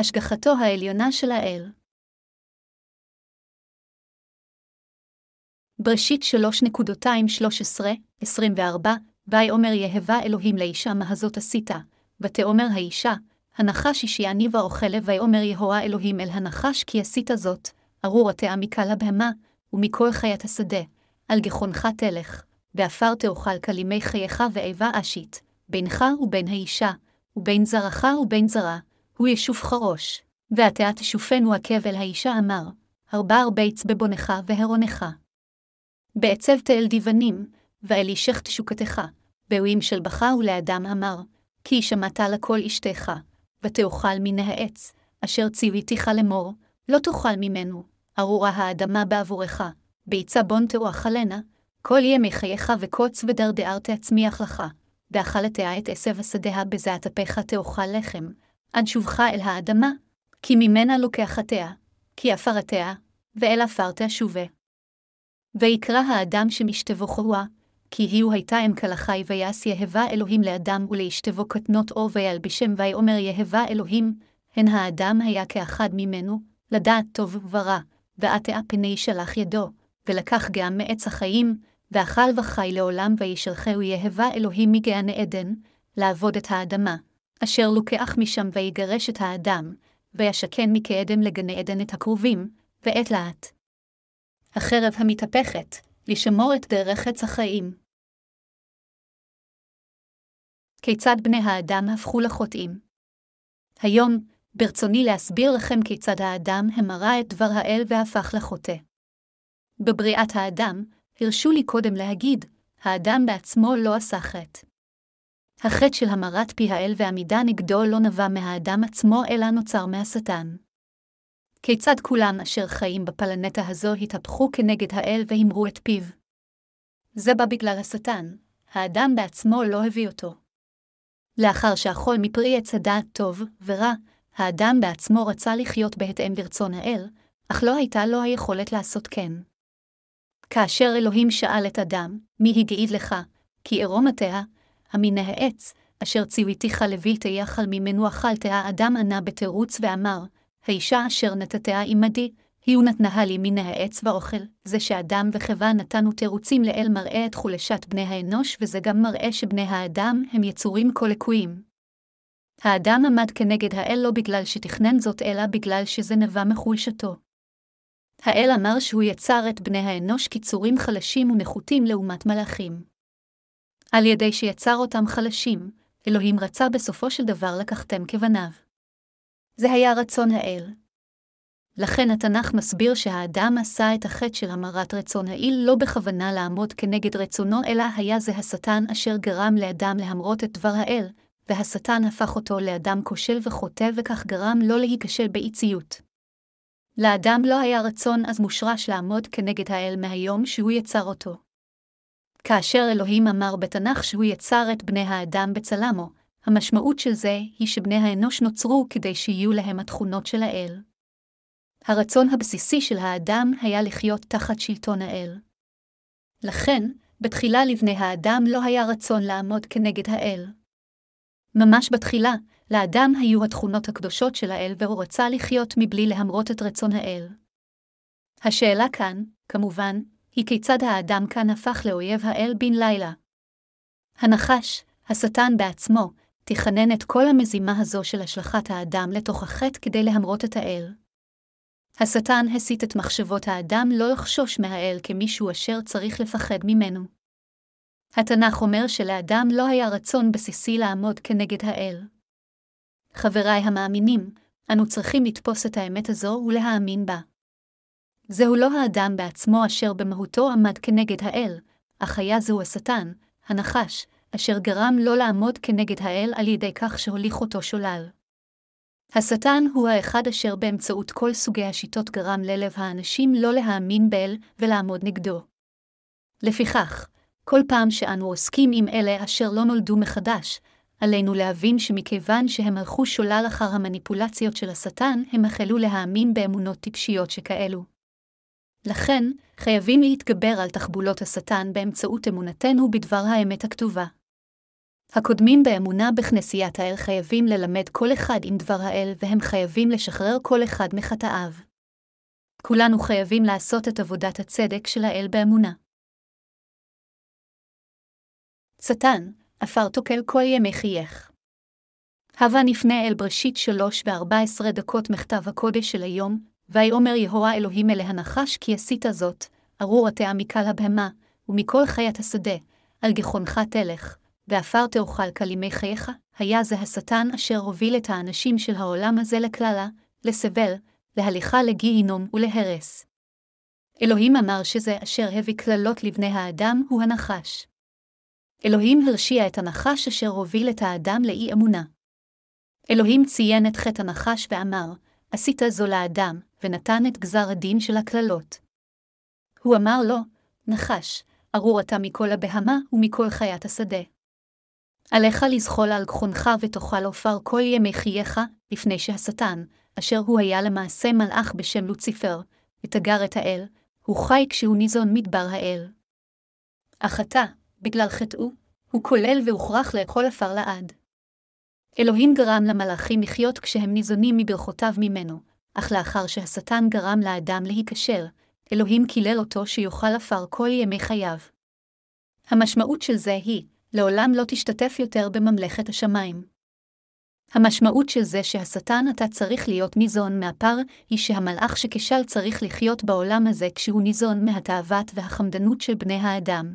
השגחתו העליונה של האל. בראשית 3.213-24, ויאמר יהבה אלוהים לאישה מה הזאת עשית, ותאמר האישה, הנחש השיעני ואוכלה, ויאמר יהוה אלוהים אל הנחש כי עשית זאת, ארור התאה מקל הבהמה, ומכל חיית השדה, על גחונך תלך, ועפר תאכל כלימי חייך ואיבה אשית, בינך ובין האישה, ובין זרעך ובין זרע, הוא ישוף חרוש, ועתה תשופנו עקב אל האישה אמר, הרבה הרביץ בבונך והרונך. בעצב תאל דיבנים, ואל אישך תשוקתך, באוים של בכה ולאדם אמר, כי שמעת לכל אשתך, ותאכל מן העץ, אשר ציוויתיך לאמור, לא תאכל ממנו, ארורה האדמה בעבורך, ביצה בון תאכלנה, כל ימי חייך וקוץ ודרדער תצמיח לך, ואכלתיה את עשב השדה בזעת אפיך תאכל לחם, עד שובך אל האדמה, כי ממנה לוקחתיה, כי עפרתיה, ואל עפר תשובה. ויקרא האדם שמשתבו חרוה, כי היא הייתה אם כלחי ויעש יהבה אלוהים לאדם ולאשתבו קטנות אור וילבישם ויאמר יהבה אלוהים, הן האדם היה כאחד ממנו, לדעת טוב ורע, ועטה פני שלח ידו, ולקח גם מעץ החיים, ואכל וחי לעולם וישלחהו יהבה אלוהים מגן עדן, לעבוד את האדמה, אשר לוקח משם ויגרש את האדם, וישכן מקדם לגני עדן את הכרובים, ועת לאט. החרב המתהפכת, לשמור את דרך עץ החיים. כיצד בני האדם הפכו לחוטאים? היום, ברצוני להסביר לכם כיצד האדם המרה את דבר האל והפך לחוטא. בבריאת האדם, הרשו לי קודם להגיד, האדם בעצמו לא עשה חטא. החטא של המרת פי האל ועמידה נגדו לא נבע מהאדם עצמו, אלא נוצר מהשטן. כיצד כולם אשר חיים בפלנטה הזו התהפכו כנגד האל והמרו את פיו? זה בא בגלל השטן, האדם בעצמו לא הביא אותו. לאחר שאכול מפרי עץ הדעת טוב ורע, האדם בעצמו רצה לחיות בהתאם לרצון האל, אך לא הייתה לו היכולת לעשות כן. כאשר אלוהים שאל את אדם, מי הגעיד לך, כי ערום ערומתיה, המן העץ, אשר ציוויתיך לביא תיאכל ממנו אכלת האדם ענה בתירוץ ואמר, האישה אשר נתתיה עמדי, היא ונתנה לי מן העץ ואוכל, זה שאדם וחווה נתנו תירוצים לאל מראה את חולשת בני האנוש, וזה גם מראה שבני האדם הם יצורים כה לקויים. האדם עמד כנגד האל לא בגלל שתכנן זאת, אלא בגלל שזה נבע מחולשתו. האל אמר שהוא יצר את בני האנוש כצורים חלשים ונחותים לעומת מלאכים. על ידי שיצר אותם חלשים, אלוהים רצה בסופו של דבר לקחתם כבניו. זה היה רצון האל. לכן התנ"ך מסביר שהאדם עשה את החטא של המרת רצון האל לא בכוונה לעמוד כנגד רצונו, אלא היה זה השטן אשר גרם לאדם להמרות את דבר האל, והשטן הפך אותו לאדם כושל וחוטא וכך גרם לא להיכשל באי-ציות. לאדם לא היה רצון אז מושרש לעמוד כנגד האל מהיום שהוא יצר אותו. כאשר אלוהים אמר בתנ"ך שהוא יצר את בני האדם בצלמו, המשמעות של זה היא שבני האנוש נוצרו כדי שיהיו להם התכונות של האל. הרצון הבסיסי של האדם היה לחיות תחת שלטון האל. לכן, בתחילה לבני האדם לא היה רצון לעמוד כנגד האל. ממש בתחילה, לאדם היו התכונות הקדושות של האל והוא רצה לחיות מבלי להמרות את רצון האל. השאלה כאן, כמובן, היא כיצד האדם כאן הפך לאויב האל בן לילה. הנחש, השטן בעצמו, תכנן את כל המזימה הזו של השלכת האדם לתוך החטא כדי להמרות את האל. השטן הסית את מחשבות האדם לא לחשוש מהאל כמישהו אשר צריך לפחד ממנו. התנ"ך אומר שלאדם לא היה רצון בסיסי לעמוד כנגד האל. חבריי המאמינים, אנו צריכים לתפוס את האמת הזו ולהאמין בה. זהו לא האדם בעצמו אשר במהותו עמד כנגד האל, אך היה זהו השטן, הנחש, אשר גרם לא לעמוד כנגד האל על ידי כך שהוליך אותו שולל. השטן הוא האחד אשר באמצעות כל סוגי השיטות גרם ללב האנשים לא להאמין באל ולעמוד נגדו. לפיכך, כל פעם שאנו עוסקים עם אלה אשר לא נולדו מחדש, עלינו להבין שמכיוון שהם הלכו שולל אחר המניפולציות של השטן, הם החלו להאמין באמונות טיפשיות שכאלו. לכן, חייבים להתגבר על תחבולות השטן באמצעות אמונתנו בדבר האמת הכתובה. הקודמים באמונה בכנסיית האל חייבים ללמד כל אחד עם דבר האל, והם חייבים לשחרר כל אחד מחטאיו. כולנו חייבים לעשות את עבודת הצדק של האל באמונה. שטן, עפר תוקל כל ימי חייך. הבה נפנה אל בראשית שלוש וארבע עשרה דקות מכתב הקודש של היום, ויאמר יהוה אלוהים אלי הנחש כי עשית זאת, ארור התאה מקל הבהמה, ומכל חיית השדה, על גחונך תלך, ועפר תאכל כלימי חייך, היה זה השטן אשר הוביל את האנשים של העולם הזה לקללה, לסבל, להליכה לגיהינום ולהרס. אלוהים אמר שזה אשר הביא קללות לבני האדם הוא הנחש. אלוהים הרשיע את הנחש אשר הוביל את האדם לאי אמונה. אלוהים ציין את חטא הנחש ואמר, עשית זו לאדם, ונתן את גזר הדין של הקללות. הוא אמר לו, נחש, ארור אתה מכל הבהמה ומכל חיית השדה. עליך לזחול על גחונך ותאכל עופר כל ימי חייך, לפני שהשטן, אשר הוא היה למעשה מלאך בשם לוציפר, ותגר את האל, הוא חי כשהוא ניזון מדבר האל. אך אתה, בגלל חטאו, הוא כולל והוכרח לאכול עפר לעד. אלוהים גרם למלאכים לחיות כשהם ניזונים מברכותיו ממנו, אך לאחר שהשטן גרם לאדם להיכשל, אלוהים קילל אותו שיאכל עפר כל ימי חייו. המשמעות של זה היא, לעולם לא תשתתף יותר בממלכת השמיים. המשמעות של זה שהשטן אתה צריך להיות ניזון מהפר, היא שהמלאך שכשל צריך לחיות בעולם הזה כשהוא ניזון מהתאוות והחמדנות של בני האדם.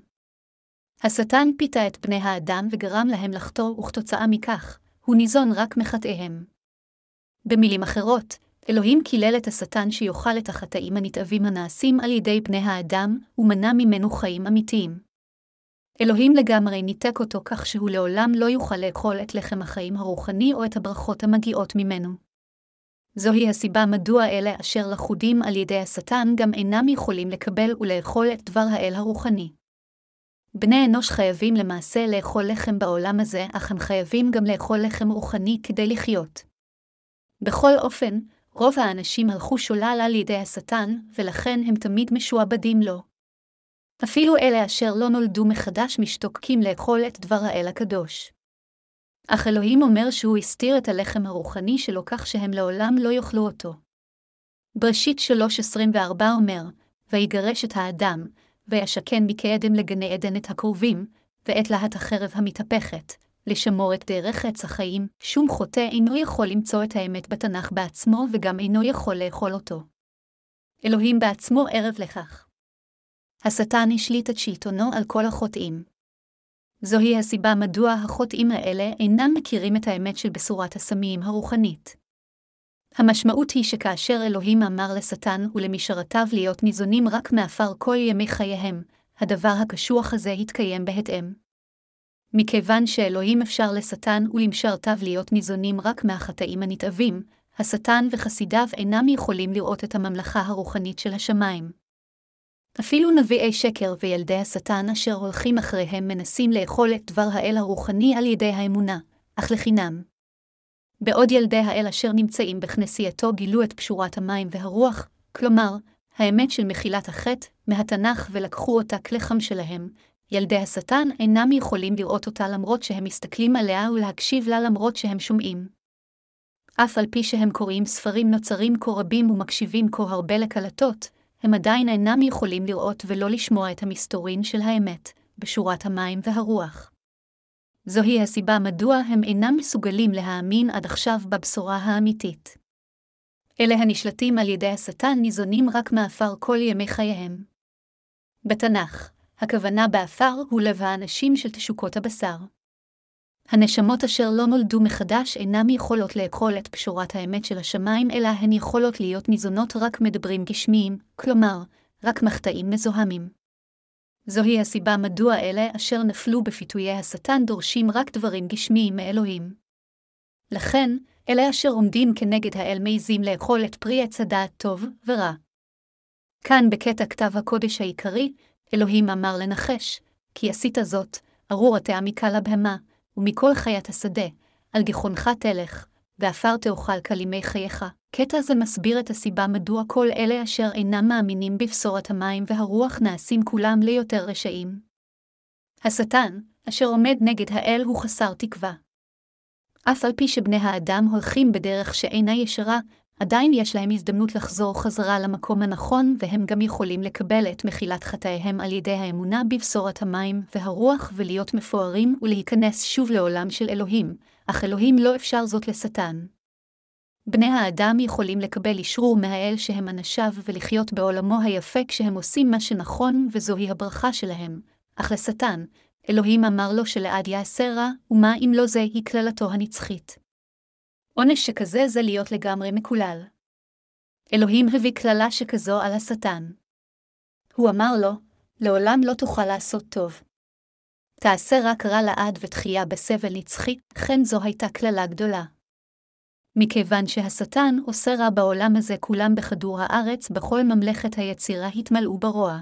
השטן פיתה את בני האדם וגרם להם לחטוא, וכתוצאה מכך, הוא ניזון רק מחטאיהם. במילים אחרות, אלוהים קילל את השטן שיאכל את החטאים הנתעבים הנעשים על ידי בני האדם, ומנע ממנו חיים אמיתיים. אלוהים לגמרי ניתק אותו כך שהוא לעולם לא יוכל לאכול את לחם החיים הרוחני או את הברכות המגיעות ממנו. זוהי הסיבה מדוע אלה אשר לכודים על ידי השטן גם אינם יכולים לקבל ולאכול את דבר האל הרוחני. בני אנוש חייבים למעשה לאכול לחם בעולם הזה, אך הם חייבים גם לאכול לחם רוחני כדי לחיות. בכל אופן, רוב האנשים הלכו שולל על ידי השטן, ולכן הם תמיד משועבדים לו. אפילו אלה אשר לא נולדו מחדש משתוקקים לאכול את דבר האל הקדוש. אך אלוהים אומר שהוא הסתיר את הלחם הרוחני שלו כך שהם לעולם לא יאכלו אותו. בראשית 3.24 אומר, ויגרש את האדם, וישכן מקדם לגני עדן את הקרובים, ואת להט החרב המתהפכת, לשמור את דרך עץ החיים, שום חוטא אינו יכול למצוא את האמת בתנ"ך בעצמו וגם אינו יכול לאכול אותו. אלוהים בעצמו ערב לכך. השטן השליט את שלטונו על כל החוטאים. זוהי הסיבה מדוע החוטאים האלה אינם מכירים את האמת של בשורת הסמים הרוחנית. המשמעות היא שכאשר אלוהים אמר לשטן ולמשרתיו להיות ניזונים רק מעפר כל ימי חייהם, הדבר הקשוח הזה התקיים בהתאם. מכיוון שאלוהים אפשר לשטן ולמשרתיו להיות ניזונים רק מהחטאים הנתעבים, השטן וחסידיו אינם יכולים לראות את הממלכה הרוחנית של השמיים. אפילו נביאי שקר וילדי השטן אשר הולכים אחריהם מנסים לאכול את דבר האל הרוחני על ידי האמונה, אך לחינם. בעוד ילדי האל אשר נמצאים בכנסייתו גילו את פשורת המים והרוח, כלומר, האמת של מחילת החטא, מהתנ"ך ולקחו אותה כלחם שלהם, ילדי השטן אינם יכולים לראות אותה למרות שהם מסתכלים עליה ולהקשיב לה למרות שהם שומעים. אף על פי שהם קוראים ספרים נוצרים כה רבים ומקשיבים כה הרבה לקלטות, הם עדיין אינם יכולים לראות ולא לשמוע את המסתורין של האמת, בשורת המים והרוח. זוהי הסיבה מדוע הם אינם מסוגלים להאמין עד עכשיו בבשורה האמיתית. אלה הנשלטים על ידי השטן ניזונים רק מעפר כל ימי חייהם. בתנ"ך, הכוונה בעפר הוא לב האנשים של תשוקות הבשר. הנשמות אשר לא נולדו מחדש אינם יכולות לאכול את פשורת האמת של השמיים, אלא הן יכולות להיות ניזונות רק מדברים גשמיים, כלומר, רק מחטאים מזוהמים. זוהי הסיבה מדוע אלה אשר נפלו בפיתויי השטן דורשים רק דברים גשמיים מאלוהים. לכן, אלה אשר עומדים כנגד האל מעזים לאכול את פרי עץ הדעת טוב ורע. כאן בקטע כתב הקודש העיקרי, אלוהים אמר לנחש, כי עשית זאת, ארור התאה מקל הבהמה, ומכל חיית השדה, על גחונך תלך, ועפר תאכל כלימי חייך. קטע זה מסביר את הסיבה מדוע כל אלה אשר אינם מאמינים בבשורת המים והרוח נעשים כולם ליותר רשעים. השטן, אשר עומד נגד האל הוא חסר תקווה. אף על פי שבני האדם הולכים בדרך שאינה ישרה, עדיין יש להם הזדמנות לחזור חזרה למקום הנכון, והם גם יכולים לקבל את מחילת חטאיהם על ידי האמונה בבשורת המים והרוח ולהיות מפוארים ולהיכנס שוב לעולם של אלוהים, אך אלוהים לא אפשר זאת לשטן. בני האדם יכולים לקבל אישרור מהאל שהם אנשיו ולחיות בעולמו היפה כשהם עושים מה שנכון וזוהי הברכה שלהם, אך לשטן, אלוהים אמר לו שלעד יעשה רע, ומה אם לא זהי קללתו הנצחית. עונש שכזה זה להיות לגמרי מקולל. אלוהים הביא קללה שכזו על השטן. הוא אמר לו, לעולם לא תוכל לעשות טוב. תעשה רק רע לעד ותחייה בסבל נצחי, כן זו הייתה קללה גדולה. מכיוון שהשטן עושה רע בעולם הזה כולם בכדור הארץ, בכל ממלכת היצירה התמלאו ברוע.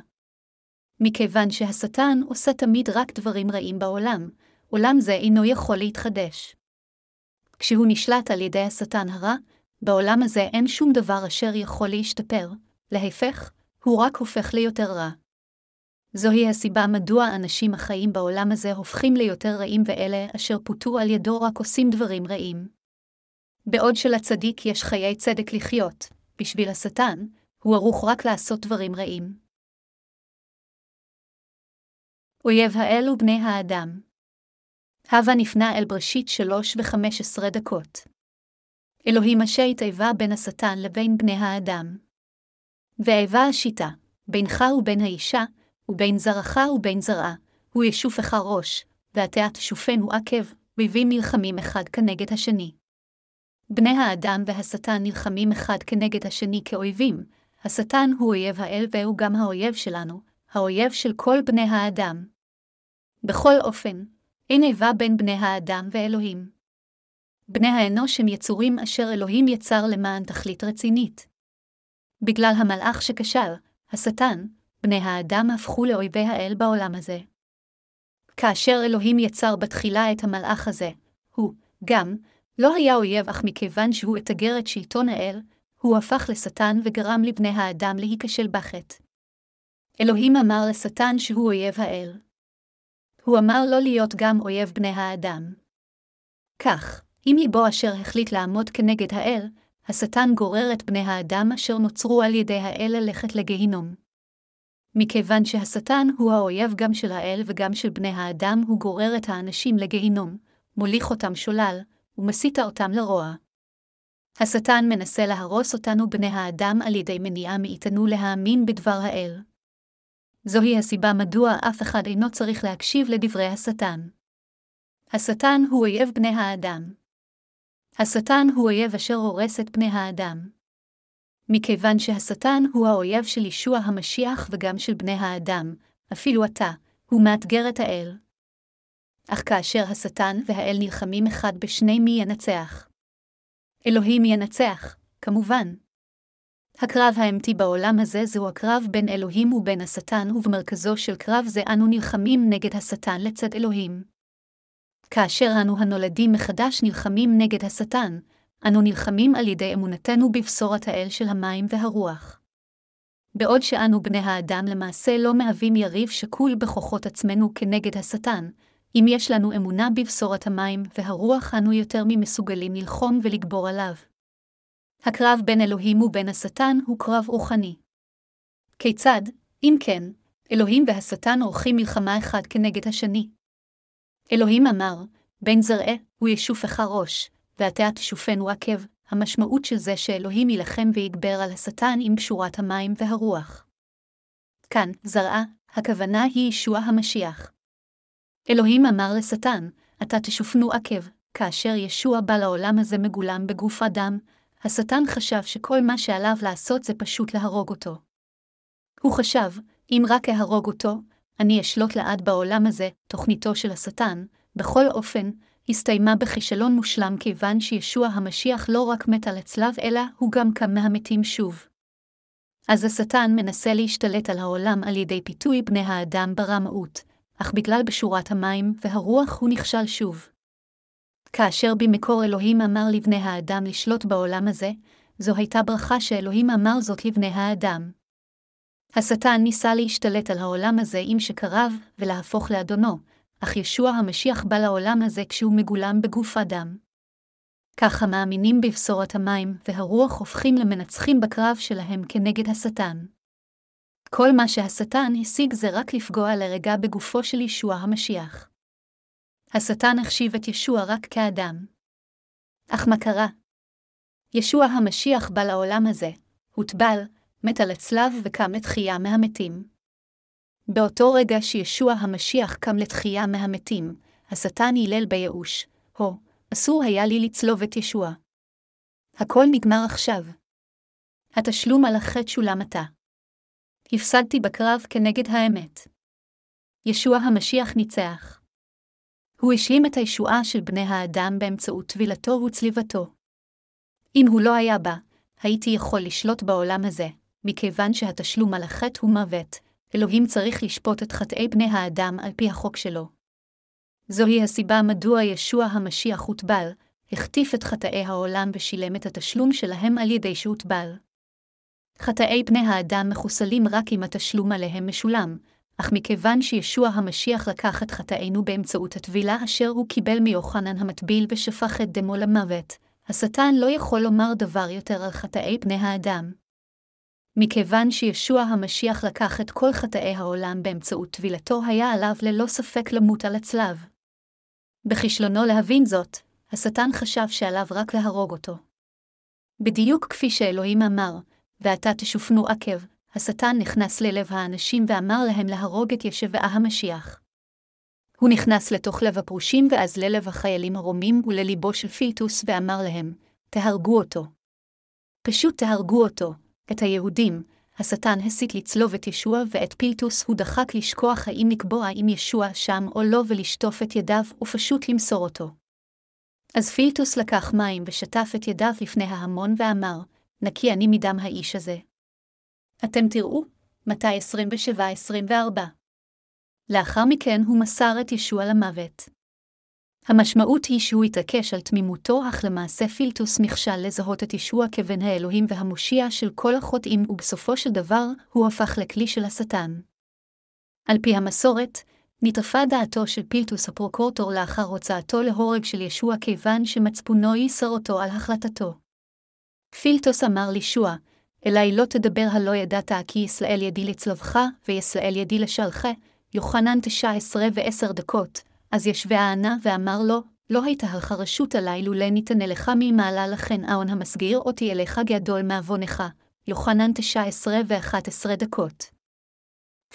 מכיוון שהשטן עושה תמיד רק דברים רעים בעולם, עולם זה אינו יכול להתחדש. כשהוא נשלט על ידי השטן הרע, בעולם הזה אין שום דבר אשר יכול להשתפר, להפך, הוא רק הופך ליותר רע. זוהי הסיבה מדוע אנשים החיים בעולם הזה הופכים ליותר רעים ואלה אשר פוטו על ידו רק עושים דברים רעים. בעוד שלצדיק יש חיי צדק לחיות, בשביל השטן, הוא ערוך רק לעשות דברים רעים. אויב האל ובני האדם הווה נפנה אל בראשית שלוש וחמש עשרה דקות. אלוהים אשר התאבה בין השטן לבין בני האדם. ואיבה השיטה, בינך ובין האישה, ובין זרעך ובין זרעה, הוא ישופך ראש, ואתה תשופנו עקב, אויבים נלחמים אחד כנגד השני. בני האדם והשטן נלחמים אחד כנגד השני כאויבים, השטן הוא אויב האל והוא גם האויב שלנו, האויב של כל בני האדם. בכל אופן, אין איבה בין בני האדם ואלוהים. בני האנוש הם יצורים אשר אלוהים יצר למען תכלית רצינית. בגלל המלאך שכשל, השטן, בני האדם הפכו לאויבי האל בעולם הזה. כאשר אלוהים יצר בתחילה את המלאך הזה, הוא, גם, לא היה אויב אך מכיוון שהוא אתגר את שלטון האל, הוא הפך לשטן וגרם לבני האדם להיכשל בחטא. אלוהים אמר לשטן שהוא אויב האל. הוא אמר לא להיות גם אויב בני האדם. כך, אם ליבו אשר החליט לעמוד כנגד האל, השטן גורר את בני האדם אשר נוצרו על ידי האל ללכת לגיהינום. מכיוון שהשטן הוא האויב גם של האל וגם של בני האדם, הוא גורר את האנשים לגיהינום, מוליך אותם שולל, ומסית אותם לרוע. השטן מנסה להרוס אותנו בני האדם על ידי מניעה מאיתנו להאמין בדבר האל. זוהי הסיבה מדוע אף אחד אינו צריך להקשיב לדברי השטן. השטן הוא אויב בני האדם. השטן הוא אויב אשר הורס את בני האדם. מכיוון שהשטן הוא האויב של ישוע המשיח וגם של בני האדם, אפילו אתה, הוא מאתגר את האל. אך כאשר השטן והאל נלחמים אחד בשני מי ינצח? אלוהים ינצח, כמובן. הקרב האמתי בעולם הזה זהו הקרב בין אלוהים ובין השטן, ובמרכזו של קרב זה אנו נלחמים נגד השטן לצד אלוהים. כאשר אנו הנולדים מחדש נלחמים נגד השטן, אנו נלחמים על ידי אמונתנו בבשורת האל של המים והרוח. בעוד שאנו בני האדם למעשה לא מהווים יריב שקול בכוחות עצמנו כנגד השטן, אם יש לנו אמונה בבשורת המים והרוח אנו יותר ממסוגלים ללחום ולגבור עליו. הקרב בין אלוהים ובין השטן הוא קרב רוחני. כיצד, אם כן, אלוהים והשטן עורכים מלחמה אחד כנגד השני? אלוהים אמר, בין זרעה הוא ישופך ראש, ואתה תשופנו עקב, המשמעות של זה שאלוהים יילחם ויגבר על השטן עם פשורת המים והרוח. כאן, זרעה, הכוונה היא ישוע המשיח. אלוהים אמר לשטן, אתה תשופנו עקב, כאשר ישוע בא לעולם הזה מגולם בגוף אדם, השטן חשב שכל מה שעליו לעשות זה פשוט להרוג אותו. הוא חשב, אם רק אהרוג אותו, אני אשלוט לעד בעולם הזה, תוכניתו של השטן, בכל אופן, הסתיימה בכישלון מושלם כיוון שישוע המשיח לא רק מת על הצלב, אלא הוא גם קם מהמתים שוב. אז השטן מנסה להשתלט על העולם על ידי פיתוי בני האדם ברמאות, אך בגלל בשורת המים והרוח הוא נכשל שוב. כאשר במקור אלוהים אמר לבני האדם לשלוט בעולם הזה, זו הייתה ברכה שאלוהים אמר זאת לבני האדם. השטן ניסה להשתלט על העולם הזה עם שקרב ולהפוך לאדונו, אך ישוע המשיח בא לעולם הזה כשהוא מגולם בגוף אדם. כך המאמינים בבשורת המים והרוח הופכים למנצחים בקרב שלהם כנגד השטן. כל מה שהשטן השיג זה רק לפגוע לרגע בגופו של ישוע המשיח. השטן החשיב את ישוע רק כאדם. אך מה קרה? ישוע המשיח בא לעולם הזה, הוטבל, מת על הצלב וקם לתחייה מהמתים. באותו רגע שישוע המשיח קם לתחייה מהמתים, השטן הילל בייאוש, הו, אסור היה לי לצלוב את ישוע. הכל נגמר עכשיו. התשלום על החטא שולם עתה. הפסדתי בקרב כנגד האמת. ישוע המשיח ניצח. הוא השלים את הישועה של בני האדם באמצעות טבילתו וצליבתו. אם הוא לא היה בא, הייתי יכול לשלוט בעולם הזה, מכיוון שהתשלום על החטא הוא מוות, אלוהים צריך לשפוט את חטאי בני האדם על פי החוק שלו. זוהי הסיבה מדוע ישוע המשיח הוטבל, החטיף את חטאי העולם ושילם את התשלום שלהם על ידי שהוטבל. חטאי בני האדם מחוסלים רק אם התשלום עליהם משולם, אך מכיוון שישוע המשיח לקח את חטאינו באמצעות הטבילה אשר הוא קיבל מיוחנן המטביל ושפך את דמו למוות, השטן לא יכול לומר דבר יותר על חטאי בני האדם. מכיוון שישוע המשיח לקח את כל חטאי העולם באמצעות טבילתו, היה עליו ללא ספק למות על הצלב. בכישלונו להבין זאת, השטן חשב שעליו רק להרוג אותו. בדיוק כפי שאלוהים אמר, ועתה תשופנו עקב, השטן נכנס ללב האנשים ואמר להם להרוג את ישבעה המשיח. הוא נכנס לתוך לב הפרושים ואז ללב החיילים הרומים ולליבו של פילטוס ואמר להם, תהרגו אותו. פשוט תהרגו אותו, את היהודים, השטן הסית לצלוב את ישוע ואת פילטוס הוא דחק לשכוח האם לקבוע אם ישוע שם או לא ולשטוף את ידיו ופשוט למסור אותו. אז פילטוס לקח מים ושטף את ידיו לפני ההמון ואמר, נקי אני מדם האיש הזה. אתם תראו, מתי 27-24. לאחר מכן הוא מסר את ישוע למוות. המשמעות היא שהוא התעקש על תמימותו, אך למעשה פילטוס נכשל לזהות את ישוע כבן האלוהים והמושיע של כל החוטאים, ובסופו של דבר, הוא הפך לכלי של השטן. על פי המסורת, נטרפה דעתו של פילטוס הפרוקורטור לאחר הוצאתו להורג של ישוע כיוון שמצפונו ייסר אותו על החלטתו. פילטוס אמר לישוע, אלי לא תדבר הלא ידעת כי ישראל ידי לצלבך, וישראל ידי לשלחה, יוחנן תשע עשרה ועשר דקות, אז ישבה הענה ואמר לו, לא הייתה לך רשות עלי לולא ניתנה לך ממעלה לכן אהון המסגיר אותי אליך גדול מעוונך. יוחנן תשע עשרה ואחת עשרה דקות.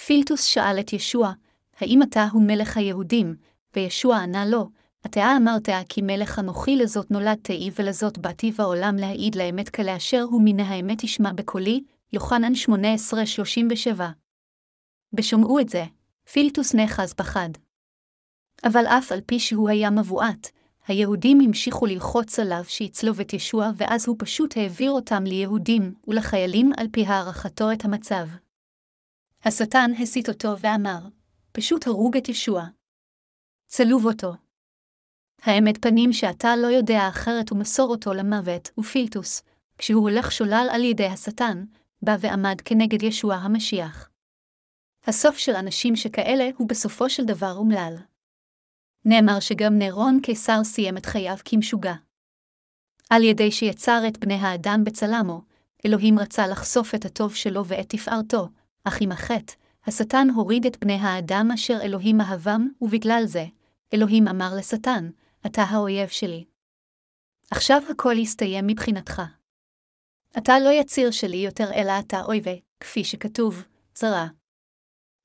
פילטוס שאל את ישוע, האם אתה הוא מלך היהודים? וישוע ענה לו, אתה אמרת כי מלך אנוכי לזאת נולדתי ולזאת באתי בעולם להעיד לאמת כלאשר הוא מן האמת ישמע בקולי, יוחנן 18:37. בשומעו את זה, פילטוס נאחז פחד. אבל אף על פי שהוא היה מבועת, היהודים המשיכו ללחוץ עליו שיצלוב את ישוע, ואז הוא פשוט העביר אותם ליהודים ולחיילים על פי הערכתו את המצב. השטן הסית אותו ואמר, פשוט הרוג את ישוע. צלוב אותו. האמת פנים שאתה לא יודע אחרת ומסור אותו למוות, ופילטוס, כשהוא הולך שולל על ידי השטן, בא ועמד כנגד ישוע המשיח. הסוף של אנשים שכאלה הוא בסופו של דבר אומלל. נאמר שגם נירון קיסר סיים את חייו כמשוגע. על ידי שיצר את בני האדם בצלמו, אלוהים רצה לחשוף את הטוב שלו ואת תפארתו, אך עם החטא, השטן הוריד את בני האדם אשר אלוהים אהבם, ובגלל זה, אלוהים אמר לשטן, אתה האויב שלי. עכשיו הכל יסתיים מבחינתך. אתה לא יציר שלי יותר אלא אתה אויבי, כפי שכתוב, צרה.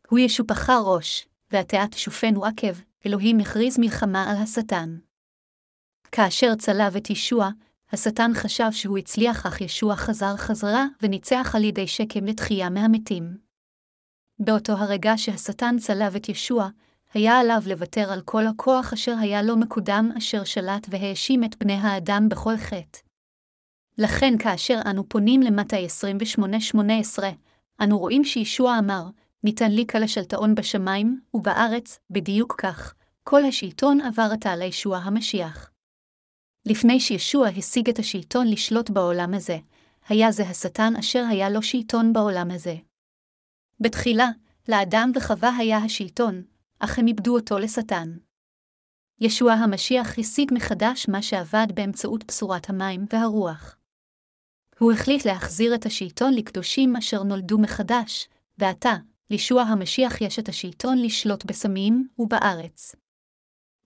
הוא ישופך ראש, ואתה תשופנו עקב, אלוהים הכריז מלחמה על השטן. כאשר צלב את ישוע, השטן חשב שהוא הצליח אך ישוע חזר חזרה וניצח על ידי שקם לתחייה מהמתים. באותו הרגע שהשטן צלב את ישוע, היה עליו לוותר על כל הכוח אשר היה לו מקודם אשר שלט והאשים את בני האדם בכל חטא. לכן כאשר אנו פונים למטה 28-18, אנו רואים שישוע אמר, ניתן לי כלשלטעון בשמיים ובארץ, בדיוק כך, כל השלטון עבר עתה לישוע המשיח. לפני שישוע השיג את השלטון לשלוט בעולם הזה, היה זה השטן אשר היה לו שלטון בעולם הזה. בתחילה, לאדם וחווה היה השלטון, אך הם איבדו אותו לשטן. ישוע המשיח השיג מחדש מה שאבד באמצעות בשורת המים והרוח. הוא החליט להחזיר את השלטון לקדושים אשר נולדו מחדש, ועתה, לישוע המשיח יש את השלטון לשלוט בסמים ובארץ.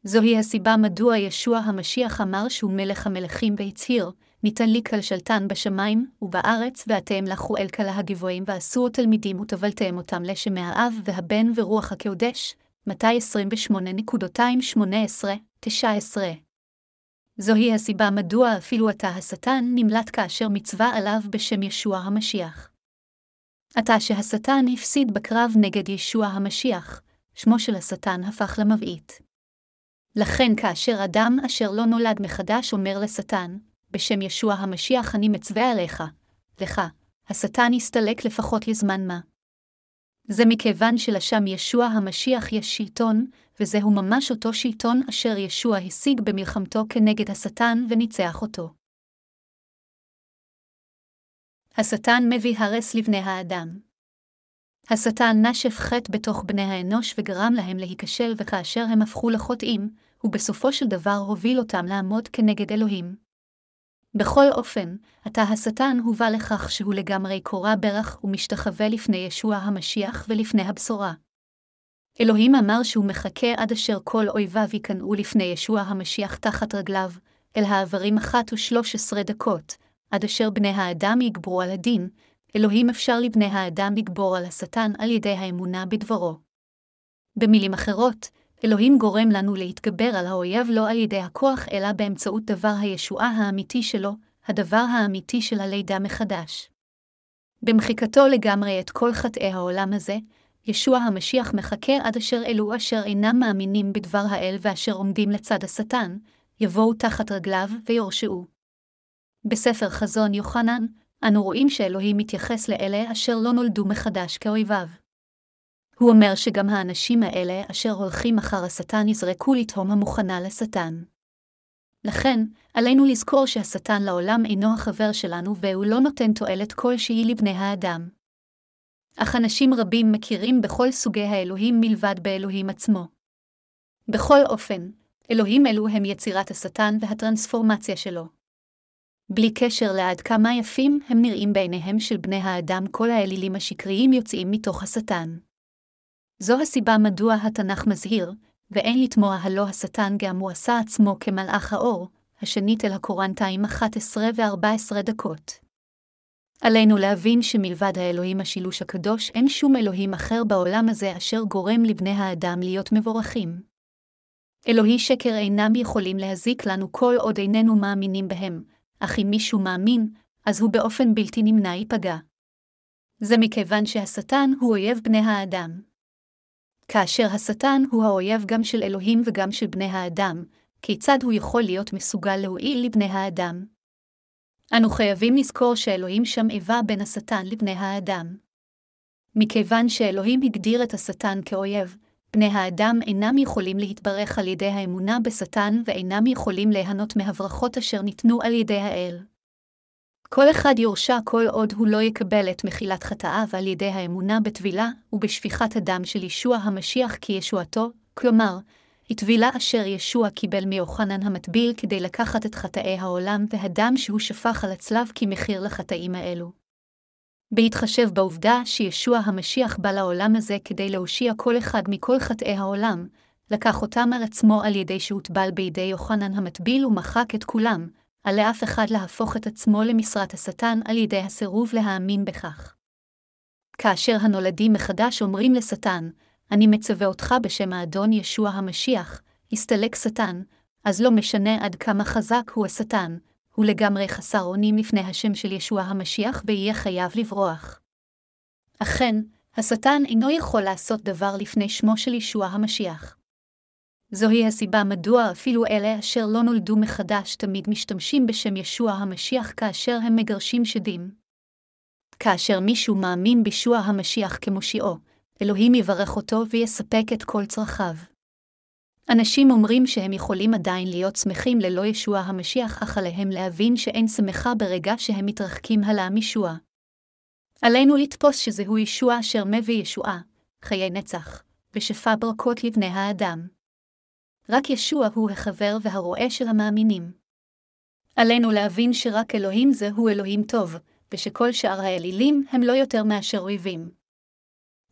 זוהי הסיבה מדוע ישוע המשיח אמר שהוא מלך המלכים והצהיר, ניתן לי כל שלטן בשמיים ובארץ, ואתם לכו אל כלה הגבוהים ועשו תלמידים וטבלתם אותם לשם האב והבן ורוח הקודש, מתי 28.218-19. זוהי הסיבה מדוע אפילו עתה השטן נמלט כאשר מצווה עליו בשם ישוע המשיח. עתה שהשטן הפסיד בקרב נגד ישוע המשיח, שמו של השטן הפך למבעית. לכן כאשר אדם אשר לא נולד מחדש אומר לשטן, בשם ישוע המשיח אני מצווה עליך, לך, השטן יסתלק לפחות לזמן מה. זה מכיוון שלשם ישוע המשיח יש שלטון, וזהו ממש אותו שלטון אשר ישוע השיג במלחמתו כנגד השטן וניצח אותו. השטן מביא הרס לבני האדם. השטן נשף חטא בתוך בני האנוש וגרם להם להיכשל וכאשר הם הפכו לחוטאים, ובסופו של דבר הוביל אותם לעמוד כנגד אלוהים. בכל אופן, עתה השטן הובא לכך שהוא לגמרי קורע ברך ומשתחווה לפני ישוע המשיח ולפני הבשורה. אלוהים אמר שהוא מחכה עד אשר כל אויביו ייכנעו לפני ישוע המשיח תחת רגליו, אל העברים אחת ושלוש עשרה דקות, עד אשר בני האדם יגברו על הדין, אלוהים אפשר לבני האדם לגבור על השטן על ידי האמונה בדברו. במילים אחרות, אלוהים גורם לנו להתגבר על האויב לא על ידי הכוח, אלא באמצעות דבר הישועה האמיתי שלו, הדבר האמיתי של הלידה מחדש. במחיקתו לגמרי את כל חטאי העולם הזה, ישוע המשיח מחכה עד אשר אלו אשר אינם מאמינים בדבר האל ואשר עומדים לצד השטן, יבואו תחת רגליו ויורשעו. בספר חזון יוחנן, אנו רואים שאלוהים מתייחס לאלה אשר לא נולדו מחדש כאויביו. הוא אומר שגם האנשים האלה אשר הולכים אחר השטן יזרקו לתהום המוכנה לשטן. לכן, עלינו לזכור שהשטן לעולם אינו החבר שלנו והוא לא נותן תועלת כלשהי לבני האדם. אך אנשים רבים מכירים בכל סוגי האלוהים מלבד באלוהים עצמו. בכל אופן, אלוהים אלו הם יצירת השטן והטרנספורמציה שלו. בלי קשר לעד כמה יפים הם נראים בעיניהם של בני האדם כל האלילים השקריים יוצאים מתוך השטן. זו הסיבה מדוע התנ"ך מזהיר, ואין לתמוה הלא השטן גם הוא עשה עצמו כמלאך האור, השנית אל הקורנטיים 11 ו-14 דקות. עלינו להבין שמלבד האלוהים השילוש הקדוש, אין שום אלוהים אחר בעולם הזה אשר גורם לבני האדם להיות מבורכים. אלוהי שקר אינם יכולים להזיק לנו כל עוד איננו מאמינים בהם, אך אם מישהו מאמין, אז הוא באופן בלתי נמנע ייפגע. זה מכיוון שהשטן הוא אויב בני האדם. כאשר השטן הוא האויב גם של אלוהים וגם של בני האדם, כיצד הוא יכול להיות מסוגל להועיל לבני האדם? אנו חייבים לזכור שאלוהים שם איבה בין השטן לבני האדם. מכיוון שאלוהים הגדיר את השטן כאויב, בני האדם אינם יכולים להתברך על ידי האמונה בשטן ואינם יכולים ליהנות מהברכות אשר ניתנו על ידי האל. כל אחד יורשע כל עוד הוא לא יקבל את מחילת חטאיו על ידי האמונה בטבילה ובשפיכת הדם של ישוע המשיח כישועתו, כלומר, הטבילה אשר ישוע קיבל מיוחנן המטביל כדי לקחת את חטאי העולם והדם שהוא שפך על הצלב כמחיר לחטאים האלו. בהתחשב בעובדה שישוע המשיח בא לעולם הזה כדי להושיע כל אחד מכל חטאי העולם, לקח אותם על עצמו על ידי שהוטבל בידי יוחנן המטביל ומחק את כולם, על לאף אחד להפוך את עצמו למשרת השטן על ידי הסירוב להאמין בכך. כאשר הנולדים מחדש אומרים לשטן, אני מצווה אותך בשם האדון ישוע המשיח, הסתלק שטן, אז לא משנה עד כמה חזק הוא השטן, הוא לגמרי חסר אונים לפני השם של ישוע המשיח ויהיה חייב לברוח. אכן, השטן אינו יכול לעשות דבר לפני שמו של ישוע המשיח. זוהי הסיבה מדוע אפילו אלה אשר לא נולדו מחדש תמיד משתמשים בשם ישוע המשיח כאשר הם מגרשים שדים. כאשר מישהו מאמין בישוע המשיח כמושיעו, אלוהים יברך אותו ויספק את כל צרכיו. אנשים אומרים שהם יכולים עדיין להיות שמחים ללא ישוע המשיח, אך עליהם להבין שאין שמחה ברגע שהם מתרחקים הלאה מישוע. עלינו לתפוס שזהו ישוע אשר מביא ישועה, חיי נצח, ושפע ברכות לבני האדם. רק ישוע הוא החבר והרועה של המאמינים. עלינו להבין שרק אלוהים זה הוא אלוהים טוב, ושכל שאר האלילים הם לא יותר מאשר אויבים.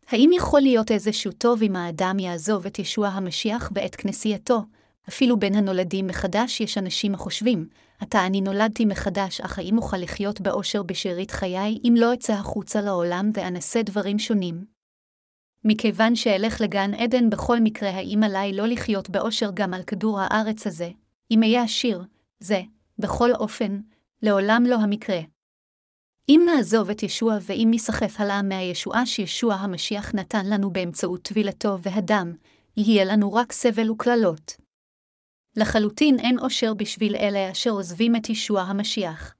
האם יכול להיות איזשהו טוב אם האדם יעזוב את ישוע המשיח ואת כנסייתו? אפילו בין הנולדים מחדש יש אנשים החושבים, עתה אני נולדתי מחדש, אך האם אוכל לחיות באושר בשארית חיי אם לא אצא החוצה לעולם ואנסה דברים שונים? מכיוון שאלך לגן עדן בכל מקרה, האם עליי לא לחיות באושר גם על כדור הארץ הזה, אם אהיה עשיר, זה, בכל אופן, לעולם לא המקרה. אם נעזוב את ישוע ואם ניסחף הלאה מהישועה שישוע המשיח נתן לנו באמצעות טבילתו והדם, יהיה לנו רק סבל וקללות. לחלוטין אין אושר בשביל אלה אשר עוזבים את ישוע המשיח.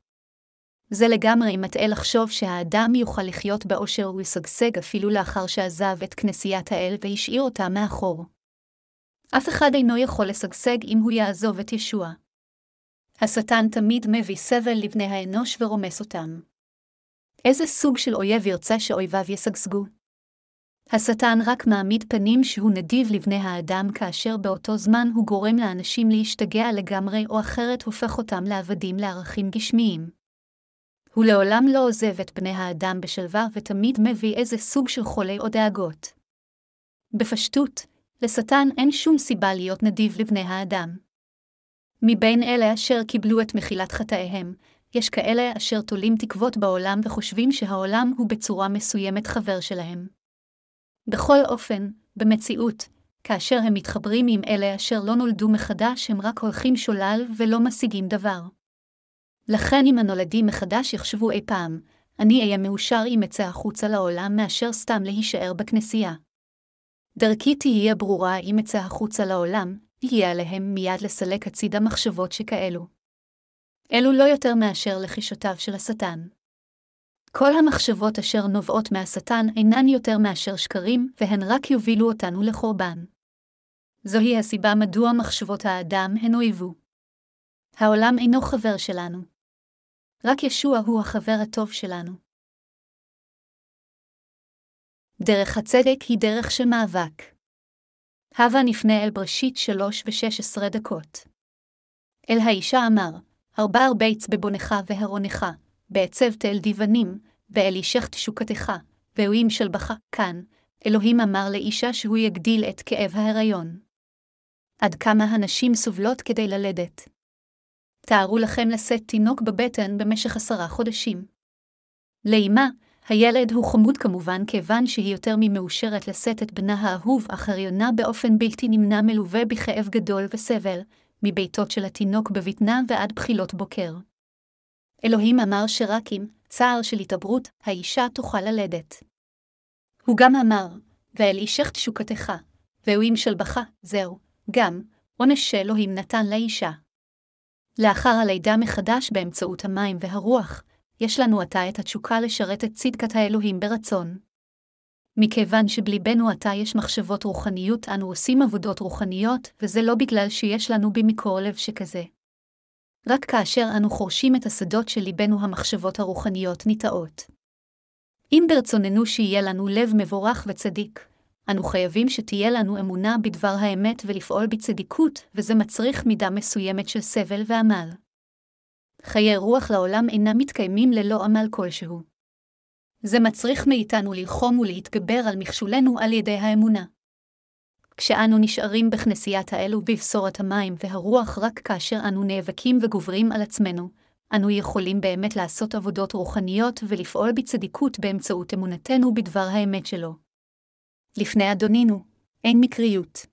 זה לגמרי מטעה לחשוב שהאדם יוכל לחיות באושר ולשגשג אפילו לאחר שעזב את כנסיית האל והשאיר אותה מאחור. אף אחד אינו יכול לשגשג אם הוא יעזוב את ישוע. השטן תמיד מביא סבל לבני האנוש ורומס אותם. איזה סוג של אויב ירצה שאויביו ישגשגו? השטן רק מעמיד פנים שהוא נדיב לבני האדם כאשר באותו זמן הוא גורם לאנשים להשתגע לגמרי או אחרת הופך אותם לעבדים לערכים גשמיים. הוא לעולם לא עוזב את בני האדם בשלווה ותמיד מביא איזה סוג של חולי או דאגות. בפשטות, לשטן אין שום סיבה להיות נדיב לבני האדם. מבין אלה אשר קיבלו את מחילת חטאיהם, יש כאלה אשר תולים תקוות בעולם וחושבים שהעולם הוא בצורה מסוימת חבר שלהם. בכל אופן, במציאות, כאשר הם מתחברים עם אלה אשר לא נולדו מחדש, הם רק הולכים שולל ולא משיגים דבר. לכן אם הנולדים מחדש יחשבו אי פעם, אני אהיה מאושר אם אצא החוצה לעולם מאשר סתם להישאר בכנסייה. דרכי תהיה ברורה אם אצא החוצה לעולם, יהיה עליהם מיד לסלק הצידה מחשבות שכאלו. אלו לא יותר מאשר לחישותיו של השטן. כל המחשבות אשר נובעות מהשטן אינן יותר מאשר שקרים, והן רק יובילו אותנו לחורבן. זוהי הסיבה מדוע מחשבות האדם הן אויבו. העולם אינו חבר שלנו. רק ישוע הוא החבר הטוב שלנו. דרך הצדק היא דרך של מאבק. הווה נפנה אל בראשית שלוש ושש עשרה דקות. אל האישה אמר, ארבע ארביץ בבונך והרונך, בעצב תל דיבנים, ואל אישך תשוקתך, והוא ימשלבך, כאן, אלוהים אמר לאישה שהוא יגדיל את כאב ההיריון. עד כמה הנשים סובלות כדי ללדת. תארו לכם לשאת תינוק בבטן במשך עשרה חודשים. לאמה, הילד הוא חמוד כמובן כיוון שהיא יותר ממאושרת לשאת את בנה האהוב, אך הריונה באופן בלתי נמנע מלווה בכאב גדול וסבל, מביתות של התינוק בבטנה ועד בחילות בוקר. אלוהים אמר שרק אם צער של התעברות, האישה תוכל ללדת. הוא גם אמר, ואל אישך תשוקתך, והוא ימשלבך, זהו, גם, עונש שאלוהים נתן לאישה. לאחר הלידה מחדש באמצעות המים והרוח, יש לנו עתה את התשוקה לשרת את צדקת האלוהים ברצון. מכיוון שבליבנו עתה יש מחשבות רוחניות, אנו עושים עבודות רוחניות, וזה לא בגלל שיש לנו במקור לב שכזה. רק כאשר אנו חורשים את השדות של ליבנו המחשבות הרוחניות ניטעות. אם ברצוננו שיהיה לנו לב מבורך וצדיק, אנו חייבים שתהיה לנו אמונה בדבר האמת ולפעול בצדיקות, וזה מצריך מידה מסוימת של סבל ועמל. חיי רוח לעולם אינם מתקיימים ללא עמל כלשהו. זה מצריך מאיתנו ללחום ולהתגבר על מכשולנו על ידי האמונה. כשאנו נשארים בכנסיית האל ובבשורת המים והרוח רק כאשר אנו נאבקים וגוברים על עצמנו, אנו יכולים באמת לעשות עבודות רוחניות ולפעול בצדיקות באמצעות אמונתנו בדבר האמת שלו. לפני אדונינו, אין מקריות.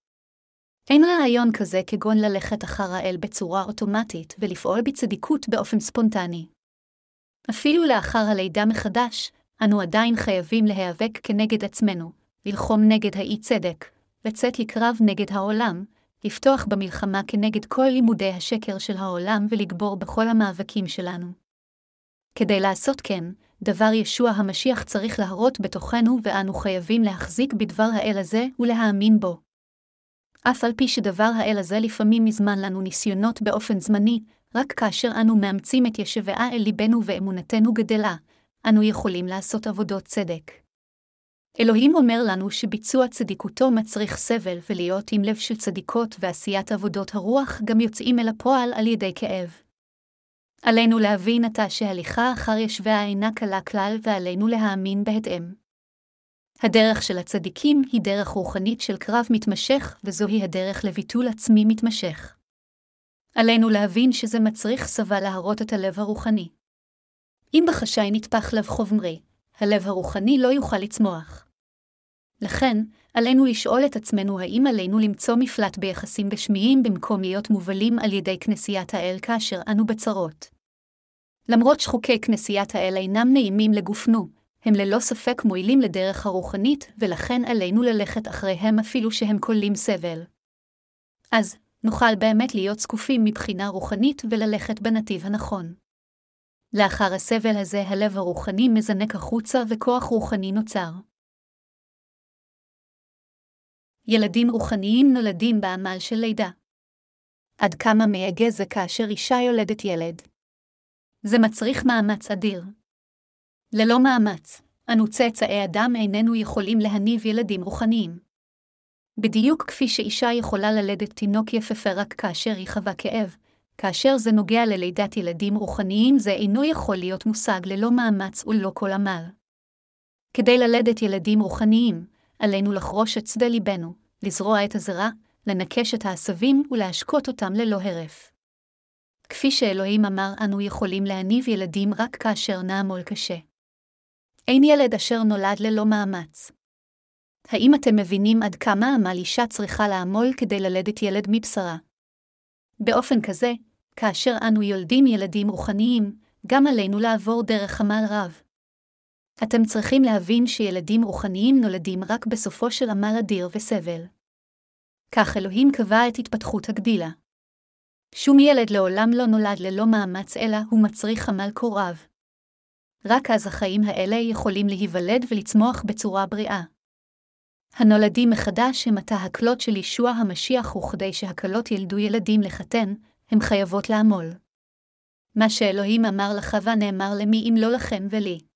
אין רעיון כזה כגון ללכת אחר האל בצורה אוטומטית ולפעול בצדיקות באופן ספונטני. אפילו לאחר הלידה מחדש, אנו עדיין חייבים להיאבק כנגד עצמנו, ללחום נגד האי-צדק, לצאת לקרב נגד העולם, לפתוח במלחמה כנגד כל לימודי השקר של העולם ולגבור בכל המאבקים שלנו. כדי לעשות כן, דבר ישוע המשיח צריך להרות בתוכנו ואנו חייבים להחזיק בדבר האל הזה ולהאמין בו. אף על פי שדבר האל הזה לפעמים מזמן לנו ניסיונות באופן זמני, רק כאשר אנו מאמצים את ישבעה אל ליבנו ואמונתנו גדלה, אנו יכולים לעשות עבודות צדק. אלוהים אומר לנו שביצוע צדיקותו מצריך סבל ולהיות עם לב של צדיקות ועשיית עבודות הרוח גם יוצאים אל הפועל על ידי כאב. עלינו להבין עתה שהליכה אחר ישביה אינה קלה כלל ועלינו להאמין בהתאם. הדרך של הצדיקים היא דרך רוחנית של קרב מתמשך, וזוהי הדרך לביטול עצמי מתמשך. עלינו להבין שזה מצריך סבה להרות את הלב הרוחני. אם בחשאי נטפח לב חומרי, הלב הרוחני לא יוכל לצמוח. לכן, עלינו לשאול את עצמנו האם עלינו למצוא מפלט ביחסים בשמיים במקום להיות מובלים על ידי כנסיית האל כאשר אנו בצרות. למרות שחוקי כנסיית האל אינם נעימים לגופנו, הם ללא ספק מועילים לדרך הרוחנית, ולכן עלינו ללכת אחריהם אפילו שהם כוללים סבל. אז, נוכל באמת להיות זקופים מבחינה רוחנית וללכת בנתיב הנכון. לאחר הסבל הזה הלב הרוחני מזנק החוצה וכוח רוחני נוצר. ילדים רוחניים נולדים בעמל של לידה. עד כמה מייגע זה כאשר אישה יולדת ילד. זה מצריך מאמץ אדיר. ללא מאמץ, אנו צאצאי אדם איננו יכולים להניב ילדים רוחניים. בדיוק כפי שאישה יכולה ללדת תינוק יפהפה רק כאשר היא חווה כאב, כאשר זה נוגע ללידת ילדים רוחניים זה אינו יכול להיות מושג ללא מאמץ וללא כל עמל. כדי ללדת ילדים רוחניים, עלינו לחרוש את שדה ליבנו, לזרוע את הזרע, לנקש את העשבים ולהשקות אותם ללא הרף. כפי שאלוהים אמר, אנו יכולים להניב ילדים רק כאשר נעמול קשה. אין ילד אשר נולד ללא מאמץ. האם אתם מבינים עד כמה עמל אישה צריכה לעמול כדי ללדת ילד מבשרה? באופן כזה, כאשר אנו יולדים ילדים רוחניים, גם עלינו לעבור דרך עמל רב. אתם צריכים להבין שילדים רוחניים נולדים רק בסופו של עמל אדיר וסבל. כך אלוהים קבע את התפתחות הגדילה. שום ילד לעולם לא נולד ללא מאמץ אלא הוא מצריך עמל רב. רק אז החיים האלה יכולים להיוולד ולצמוח בצורה בריאה. הנולדים מחדש הם עתה הקלות של ישוע המשיח וכדי שהקלות ילדו ילדים לחתן, הם חייבות לעמול. מה שאלוהים אמר לחווה נאמר למי אם לא לכם ולי.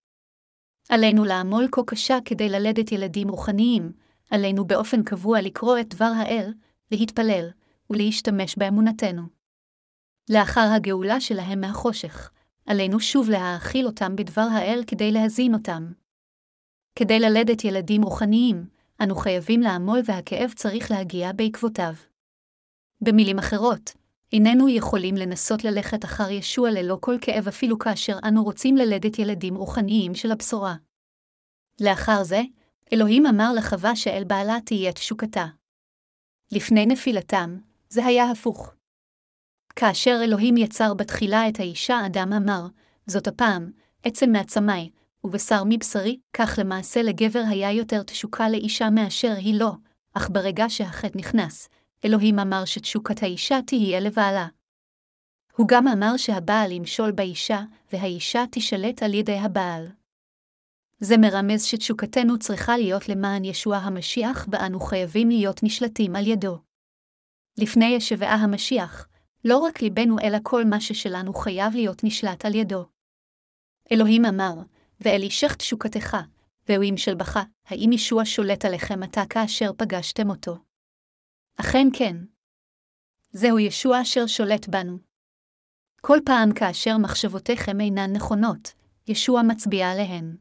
עלינו לעמול כה קשה כדי ללדת ילדים רוחניים, עלינו באופן קבוע לקרוא את דבר האל, להתפלל, ולהשתמש באמונתנו. לאחר הגאולה שלהם מהחושך, עלינו שוב להאכיל אותם בדבר האל כדי להזין אותם. כדי ללדת ילדים רוחניים, אנו חייבים לעמול והכאב צריך להגיע בעקבותיו. במילים אחרות, איננו יכולים לנסות ללכת אחר ישוע ללא כל כאב אפילו כאשר אנו רוצים ללדת ילדים רוחניים של הבשורה. לאחר זה, אלוהים אמר לחווה שאל בעלה תהיה תשוקתה. לפני נפילתם, זה היה הפוך. כאשר אלוהים יצר בתחילה את האישה, אדם אמר, זאת הפעם, עצם מעצמי, ובשר מבשרי, כך למעשה לגבר היה יותר תשוקה לאישה מאשר היא לא, אך ברגע שהחטא נכנס, אלוהים אמר שתשוקת האישה תהיה לבעלה. הוא גם אמר שהבעל ימשול באישה, והאישה תשלט על ידי הבעל. זה מרמז שתשוקתנו צריכה להיות למען ישוע המשיח, ואנו חייבים להיות נשלטים על ידו. לפני ישבעה המשיח, לא רק ליבנו אלא כל מה ששלנו חייב להיות נשלט על ידו. אלוהים אמר, ואל אישך תשוקתך, והוא ימשל בך, האם ישוע שולט עליכם עתה כאשר פגשתם אותו? אכן כן. זהו ישוע אשר שולט בנו. כל פעם כאשר מחשבותיכם אינן נכונות, ישוע מצביע עליהן.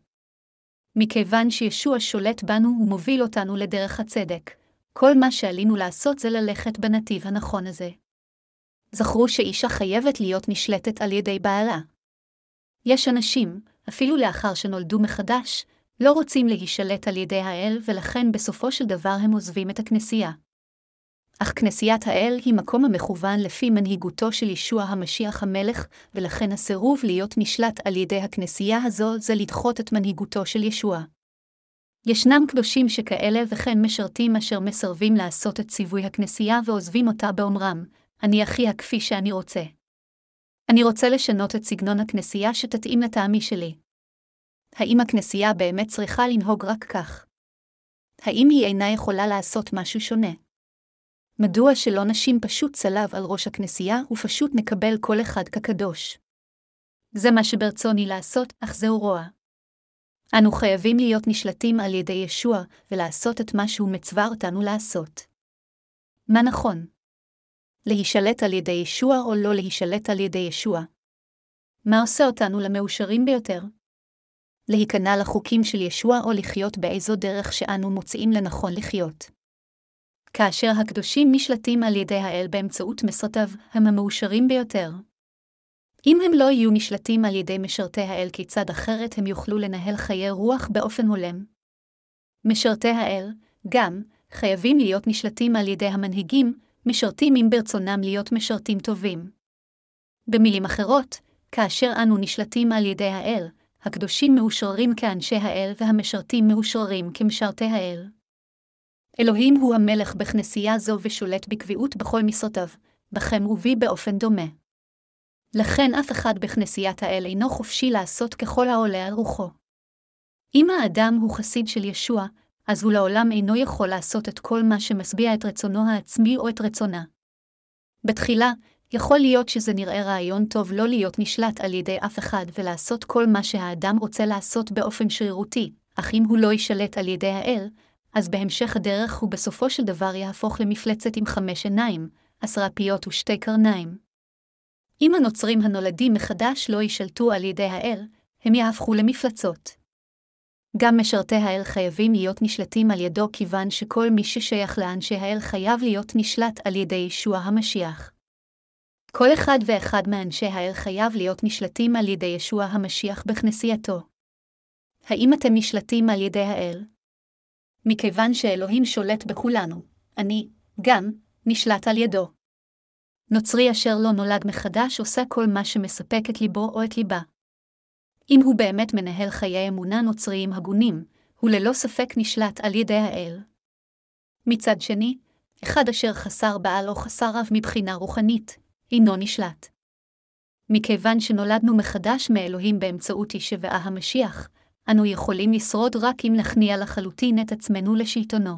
מכיוון שישוע שולט בנו ומוביל אותנו לדרך הצדק, כל מה שעלינו לעשות זה ללכת בנתיב הנכון הזה. זכרו שאישה חייבת להיות נשלטת על ידי בעלה. יש אנשים, אפילו לאחר שנולדו מחדש, לא רוצים להישלט על ידי האל ולכן בסופו של דבר הם עוזבים את הכנסייה. אך כנסיית האל היא מקום המכוון לפי מנהיגותו של ישוע המשיח המלך, ולכן הסירוב להיות נשלט על ידי הכנסייה הזו זה לדחות את מנהיגותו של ישוע. ישנם קדושים שכאלה וכן משרתים אשר מסרבים לעשות את ציווי הכנסייה ועוזבים אותה באומרם, אני אחיה כפי שאני רוצה. אני רוצה לשנות את סגנון הכנסייה שתתאים לטעמי שלי. האם הכנסייה באמת צריכה לנהוג רק כך? האם היא אינה יכולה לעשות משהו שונה? מדוע שלא נשים פשוט צלב על ראש הכנסייה ופשוט נקבל כל אחד כקדוש? זה מה שברצוני לעשות, אך זהו רוע. אנו חייבים להיות נשלטים על ידי ישוע ולעשות את מה שהוא מצווה אותנו לעשות. מה נכון? להישלט על ידי ישוע או לא להישלט על ידי ישוע? מה עושה אותנו למאושרים ביותר? להיכנע לחוקים של ישוע או לחיות באיזו דרך שאנו מוצאים לנכון לחיות. כאשר הקדושים נשלטים על ידי האל באמצעות משרתיו, הם המאושרים ביותר. אם הם לא יהיו נשלטים על ידי משרתי האל כיצד אחרת הם יוכלו לנהל חיי רוח באופן הולם? משרתי האל, גם, חייבים להיות נשלטים על ידי המנהיגים, משרתים אם ברצונם להיות משרתים טובים. במילים אחרות, כאשר אנו נשלטים על ידי האל, הקדושים מאושררים כאנשי האל והמשרתים מאושררים כמשרתי האל. אלוהים הוא המלך בכנסייה זו ושולט בקביעות בכל משרתיו, בכם ובי באופן דומה. לכן אף אחד בכנסיית האל אינו חופשי לעשות ככל העולה על רוחו. אם האדם הוא חסיד של ישוע, אז הוא לעולם אינו יכול לעשות את כל מה שמשביע את רצונו העצמי או את רצונה. בתחילה, יכול להיות שזה נראה רעיון טוב לא להיות נשלט על ידי אף אחד ולעשות כל מה שהאדם רוצה לעשות באופן שרירותי, אך אם הוא לא יישלט על ידי האל, אז בהמשך הדרך הוא בסופו של דבר יהפוך למפלצת עם חמש עיניים, עשרה פיות ושתי קרניים. אם הנוצרים הנולדים מחדש לא יישלטו על ידי האל, הם יהפכו למפלצות. גם משרתי האל חייבים להיות נשלטים על ידו כיוון שכל מי ששייך לאנשי האל חייב להיות נשלט על ידי ישוע המשיח. כל אחד ואחד מאנשי האל חייב להיות נשלטים על ידי ישוע המשיח בכנסייתו. האם אתם נשלטים על ידי האל? מכיוון שאלוהים שולט בכולנו, אני, גם, נשלט על ידו. נוצרי אשר לא נולד מחדש עושה כל מה שמספק את ליבו או את ליבה. אם הוא באמת מנהל חיי אמונה נוצריים הגונים, הוא ללא ספק נשלט על ידי האל. מצד שני, אחד אשר חסר בעל או חסר רב מבחינה רוחנית, אינו נשלט. מכיוון שנולדנו מחדש מאלוהים באמצעות ישבעה המשיח, אנו יכולים לשרוד רק אם נכניע לחלוטין את עצמנו לשלטונו.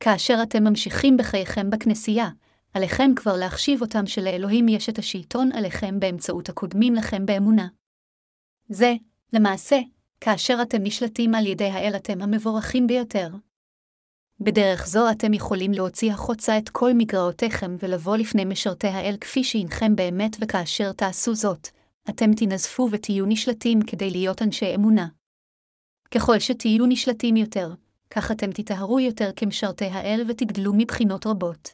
כאשר אתם ממשיכים בחייכם בכנסייה, עליכם כבר להחשיב אותם שלאלוהים יש את השלטון עליכם באמצעות הקודמים לכם באמונה. זה, למעשה, כאשר אתם נשלטים על ידי האל אתם המבורכים ביותר. בדרך זו אתם יכולים להוציא החוצה את כל מגרעותיכם ולבוא לפני משרתי האל כפי שהנכם באמת וכאשר תעשו זאת, אתם תנזפו ותהיו נשלטים כדי להיות אנשי אמונה. ככל שתהיו נשלטים יותר, כך אתם תטהרו יותר כמשרתי האל ותגדלו מבחינות רבות.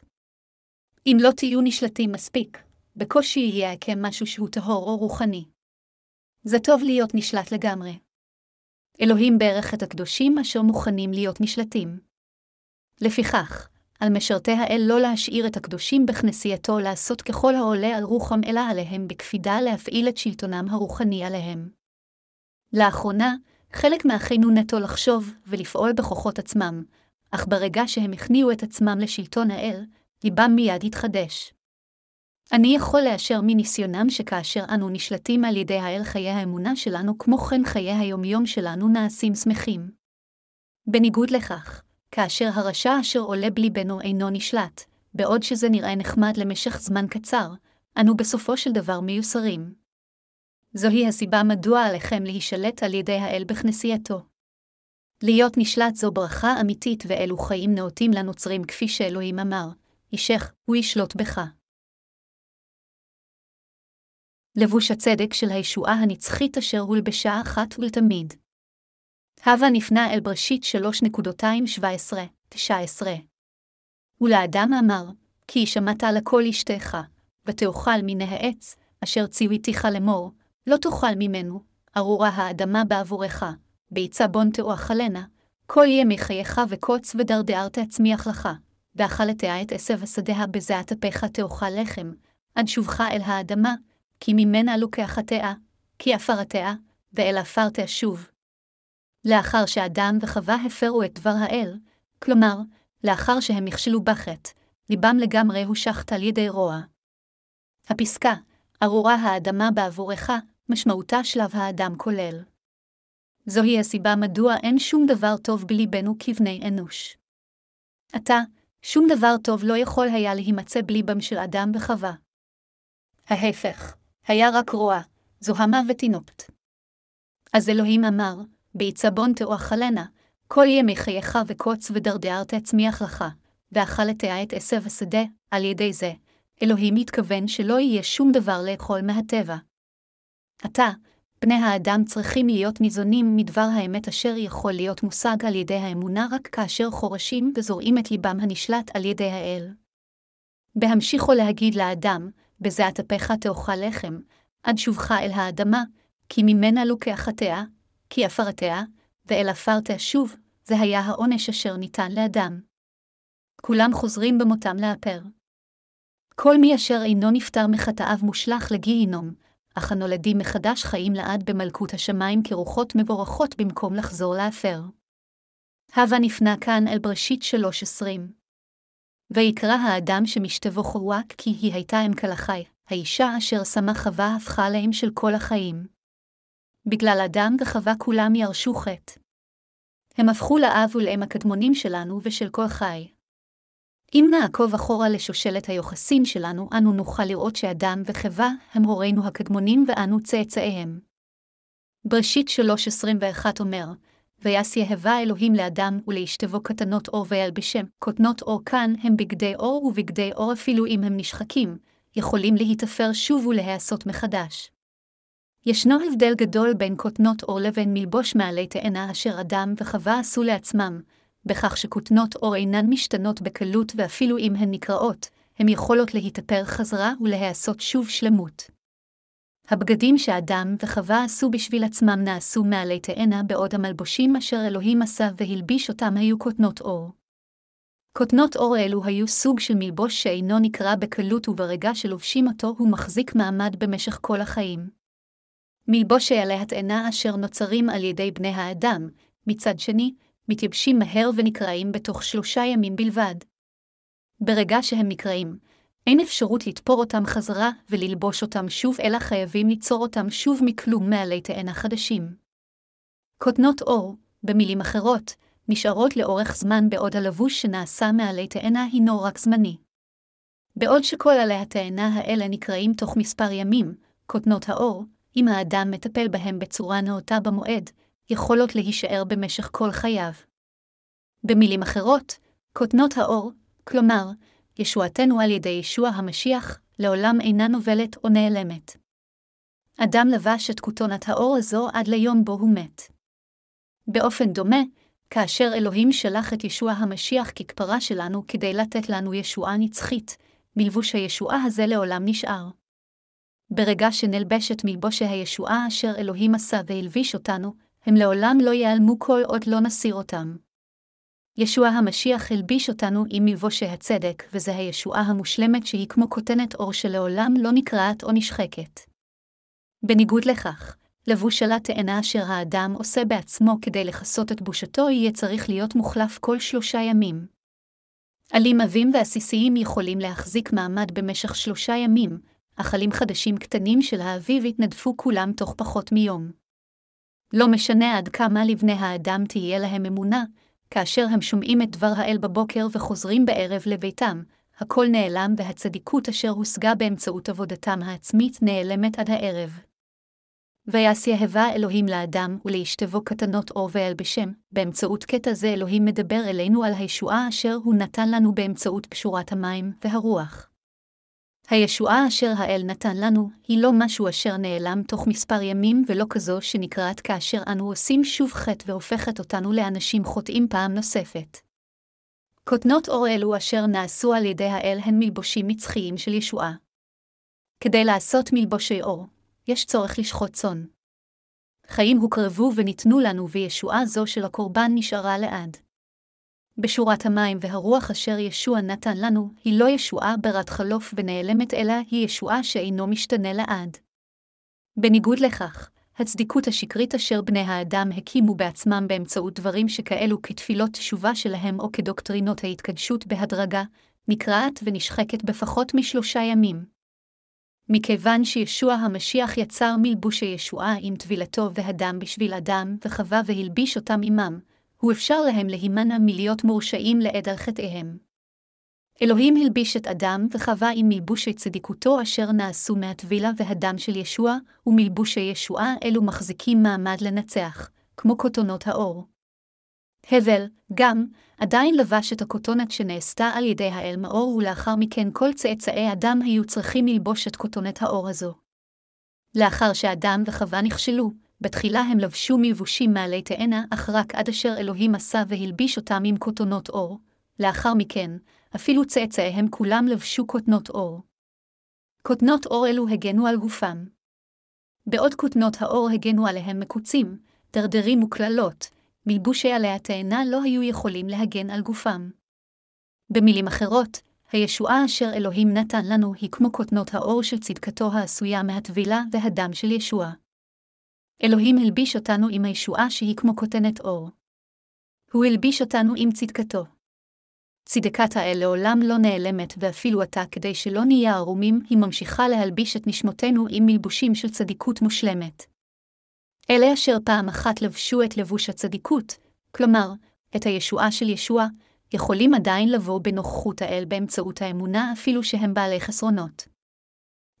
אם לא תהיו נשלטים מספיק, בקושי יהיה כמשהו שהוא טהור או רוחני. זה טוב להיות נשלט לגמרי. אלוהים ברך את הקדושים אשר מוכנים להיות נשלטים. לפיכך, על משרתי האל לא להשאיר את הקדושים בכנסייתו לעשות ככל העולה על רוחם אלא עליהם בקפידה להפעיל את שלטונם הרוחני עליהם. לאחרונה, חלק מאחינו נטו לחשוב ולפעול בכוחות עצמם, אך ברגע שהם הכניעו את עצמם לשלטון האל, ליבם מיד התחדש. אני יכול לאשר מניסיונם שכאשר אנו נשלטים על ידי האל חיי האמונה שלנו, כמו כן חיי היומיום שלנו נעשים שמחים. בניגוד לכך, כאשר הרשע אשר עולה בליבנו אינו נשלט, בעוד שזה נראה נחמד למשך זמן קצר, אנו בסופו של דבר מיוסרים. זוהי הסיבה מדוע עליכם להישלט על ידי האל בכנסייתו. להיות נשלט זו ברכה אמיתית ואלו חיים נאותים לנוצרים כפי שאלוהים אמר, אישך, הוא ישלוט בך. לבוש הצדק של הישועה הנצחית אשר הולבשה אחת ולתמיד. הווה נפנה אל בראשית 3.17-19. ולאדם אמר, כי שמעת לכל אשתך, ותאכל מן העץ, אשר ציוויתיך לאמור, לא תאכל ממנו, ארורה האדמה בעבורך, ביצה בון תאכלנה, כל ימי חייך וקוץ ודרדרת תצמיח לך, ואכלתיה את עשב השדה בזעת אפיך תאכל לחם, עד שובך אל האדמה, כי ממנה לוקחתיה, כי עפרתיה, ואל עפר תשוב. לאחר שאדם וחווה הפרו את דבר האל, כלומר, לאחר שהם נכשלו בחטא, ליבם לגמרי הושחת על ידי רוע. הפסקה, ארורה האדמה בעבורך, משמעותה שלב האדם כולל. זוהי הסיבה מדוע אין שום דבר טוב בליבנו כבני אנוש. עתה, שום דבר טוב לא יכול היה להימצא בליבם של אדם וחווה. ההפך, היה רק רוע, זוהמה ותינופת. אז אלוהים אמר, בעצבון תאכלנה, כל ימי חייך וקוץ ודרדר תצמיח לך, ואכלתיה את עשב השדה, על ידי זה, אלוהים התכוון שלא יהיה שום דבר לאכול מהטבע. עתה, בני האדם צריכים להיות ניזונים מדבר האמת אשר יכול להיות מושג על ידי האמונה רק כאשר חורשים וזורעים את ליבם הנשלט על ידי האל. בהמשיכו להגיד לאדם, בזעת אפיך תאכל לחם, עד שובך אל האדמה, כי ממנה לוקחתיה, כי עפרתיה, ואל עפר תשוב, זה היה העונש אשר ניתן לאדם. כולם חוזרים במותם לאפר. כל מי אשר אינו נפטר מחטאיו מושלך לגיהינום, אך הנולדים מחדש חיים לעד במלכות השמיים כרוחות מבורכות במקום לחזור לאפר. הווה נפנה כאן אל בראשית שלוש עשרים. ויקרא האדם שמשתבו חורק כי היא הייתה אם כלחי, האישה אשר שמה חווה הפכה לאם של כל החיים. בגלל אדם וחווה כולם ירשו חטא. הם הפכו לאב ולאם הקדמונים שלנו ושל כל חי. אם נעקוב אחורה לשושלת היוחסין שלנו, אנו נוכל לראות שאדם וחווה הם הורינו הקדמונים ואנו צאצאיהם. בראשית 3.21 אומר, ויעש יהבה אלוהים לאדם ולאשתבו קטנות אור וילבשם, קוטנות אור כאן הם בגדי אור ובגדי אור אפילו אם הם נשחקים, יכולים להתאפר שוב ולהיעשות מחדש. ישנו הבדל גדול בין קוטנות אור לבין מלבוש מעלי תאנה אשר אדם וחווה עשו לעצמם, בכך שכותנות אור אינן משתנות בקלות ואפילו אם הן נקראות, הן יכולות להתאפר חזרה ולהיעשות שוב שלמות. הבגדים שאדם וחווה עשו בשביל עצמם נעשו מעלי תאנה בעוד המלבושים אשר אלוהים עשה והלביש אותם היו כותנות אור. כותנות אור אלו היו סוג של מלבוש שאינו נקרע בקלות וברגע שלובשים אותו הוא מחזיק מעמד במשך כל החיים. מלבושי עלי התאנה אשר נוצרים על ידי בני האדם, מצד שני, מתייבשים מהר ונקרעים בתוך שלושה ימים בלבד. ברגע שהם נקרעים, אין אפשרות לתפור אותם חזרה וללבוש אותם שוב, אלא חייבים ליצור אותם שוב מכלום מעלי תאנה חדשים. כותנות אור, במילים אחרות, נשארות לאורך זמן בעוד הלבוש שנעשה מעלי תאנה הינו רק זמני. בעוד שכל עלי התאנה האלה נקרעים תוך מספר ימים, כותנות האור, אם האדם מטפל בהם בצורה נאותה במועד, יכולות להישאר במשך כל חייו. במילים אחרות, כותנות האור, כלומר, ישועתנו על ידי ישוע המשיח, לעולם אינה נובלת או נעלמת. אדם לבש את כותונת האור הזו עד ליום בו הוא מת. באופן דומה, כאשר אלוהים שלח את ישוע המשיח ככפרה שלנו כדי לתת לנו ישועה נצחית, מלבוש הישועה הזה לעולם נשאר. ברגע שנלבשת מלבושי הישועה אשר אלוהים עשה והלביש אותנו, הם לעולם לא ייעלמו כל עוד לא נסיר אותם. ישוע המשיח הלביש אותנו עם מלבושי הצדק, וזה הישועה המושלמת שהיא כמו כותנת אור שלעולם לא נקרעת או נשחקת. בניגוד לכך, לבוש על התאנה אשר האדם עושה בעצמו כדי לכסות את בושתו יהיה צריך להיות מוחלף כל שלושה ימים. עלים עבים ועסיסיים יכולים להחזיק מעמד במשך שלושה ימים, אך עלים חדשים קטנים של האביב יתנדפו כולם תוך פחות מיום. לא משנה עד כמה לבני האדם תהיה להם אמונה, כאשר הם שומעים את דבר האל בבוקר וחוזרים בערב לביתם, הכל נעלם והצדיקות אשר הושגה באמצעות עבודתם העצמית נעלמת עד הערב. ויעש יהבה אלוהים לאדם ולאשתבו קטנות אור ואלבשם, באמצעות קטע זה אלוהים מדבר אלינו על הישועה אשר הוא נתן לנו באמצעות קשורת המים והרוח. הישועה אשר האל נתן לנו, היא לא משהו אשר נעלם תוך מספר ימים ולא כזו שנקראת כאשר אנו עושים שוב חטא והופכת אותנו לאנשים חוטאים פעם נוספת. כותנות אור אלו אשר נעשו על ידי האל הן מלבושים נצחיים של ישועה. כדי לעשות מלבושי אור, יש צורך לשחוט צאן. חיים הוקרבו וניתנו לנו וישועה זו של הקורבן נשארה לעד. בשורת המים והרוח אשר ישוע נתן לנו, היא לא ישועה ברת חלוף ונעלמת, אלא היא ישועה שאינו משתנה לעד. בניגוד לכך, הצדיקות השקרית אשר בני האדם הקימו בעצמם באמצעות דברים שכאלו כתפילות תשובה שלהם או כדוקטרינות ההתקדשות בהדרגה, נקרעת ונשחקת בפחות משלושה ימים. מכיוון שישוע המשיח יצר מלבוש הישועה עם טבילתו והדם בשביל אדם וחווה והלביש אותם עמם, הוא אפשר להם להימנע מלהיות מורשעים לעד על חטאיהם. אלוהים הלביש את אדם וחווה עם מלבושי צדיקותו אשר נעשו מהטבילה והדם של ישוע, ומלבושי ישועה אלו מחזיקים מעמד לנצח, כמו כותונות האור. הבל, גם, עדיין לבש את הכותונת שנעשתה על ידי האל מאור, ולאחר מכן כל צאצאי אדם היו צריכים ללבוש את כותונת האור הזו. לאחר שאדם וחווה נכשלו, בתחילה הם לבשו מלבושים מעלי תאנה, אך רק עד אשר אלוהים עשה והלביש אותם עם כותונות אור. לאחר מכן, אפילו צאצאיהם כולם לבשו כותנות אור. כותנות אור אלו הגנו על גופם. בעוד כותנות האור הגנו עליהם מקוצים, דרדרים וקללות, מלבושי עלי התאנה לא היו יכולים להגן על גופם. במילים אחרות, הישועה אשר אלוהים נתן לנו היא כמו כותנות האור של צדקתו העשויה מהטבילה והדם של ישוע. אלוהים הלביש אותנו עם הישועה שהיא כמו כותנת אור. הוא הלביש אותנו עם צדקתו. צדקת האל לעולם לא נעלמת, ואפילו עתה, כדי שלא נהיה ערומים, היא ממשיכה להלביש את נשמותינו עם מלבושים של צדיקות מושלמת. אלה אשר פעם אחת לבשו את לבוש הצדיקות, כלומר, את הישועה של ישוע, יכולים עדיין לבוא בנוכחות האל באמצעות האמונה אפילו שהם בעלי חסרונות.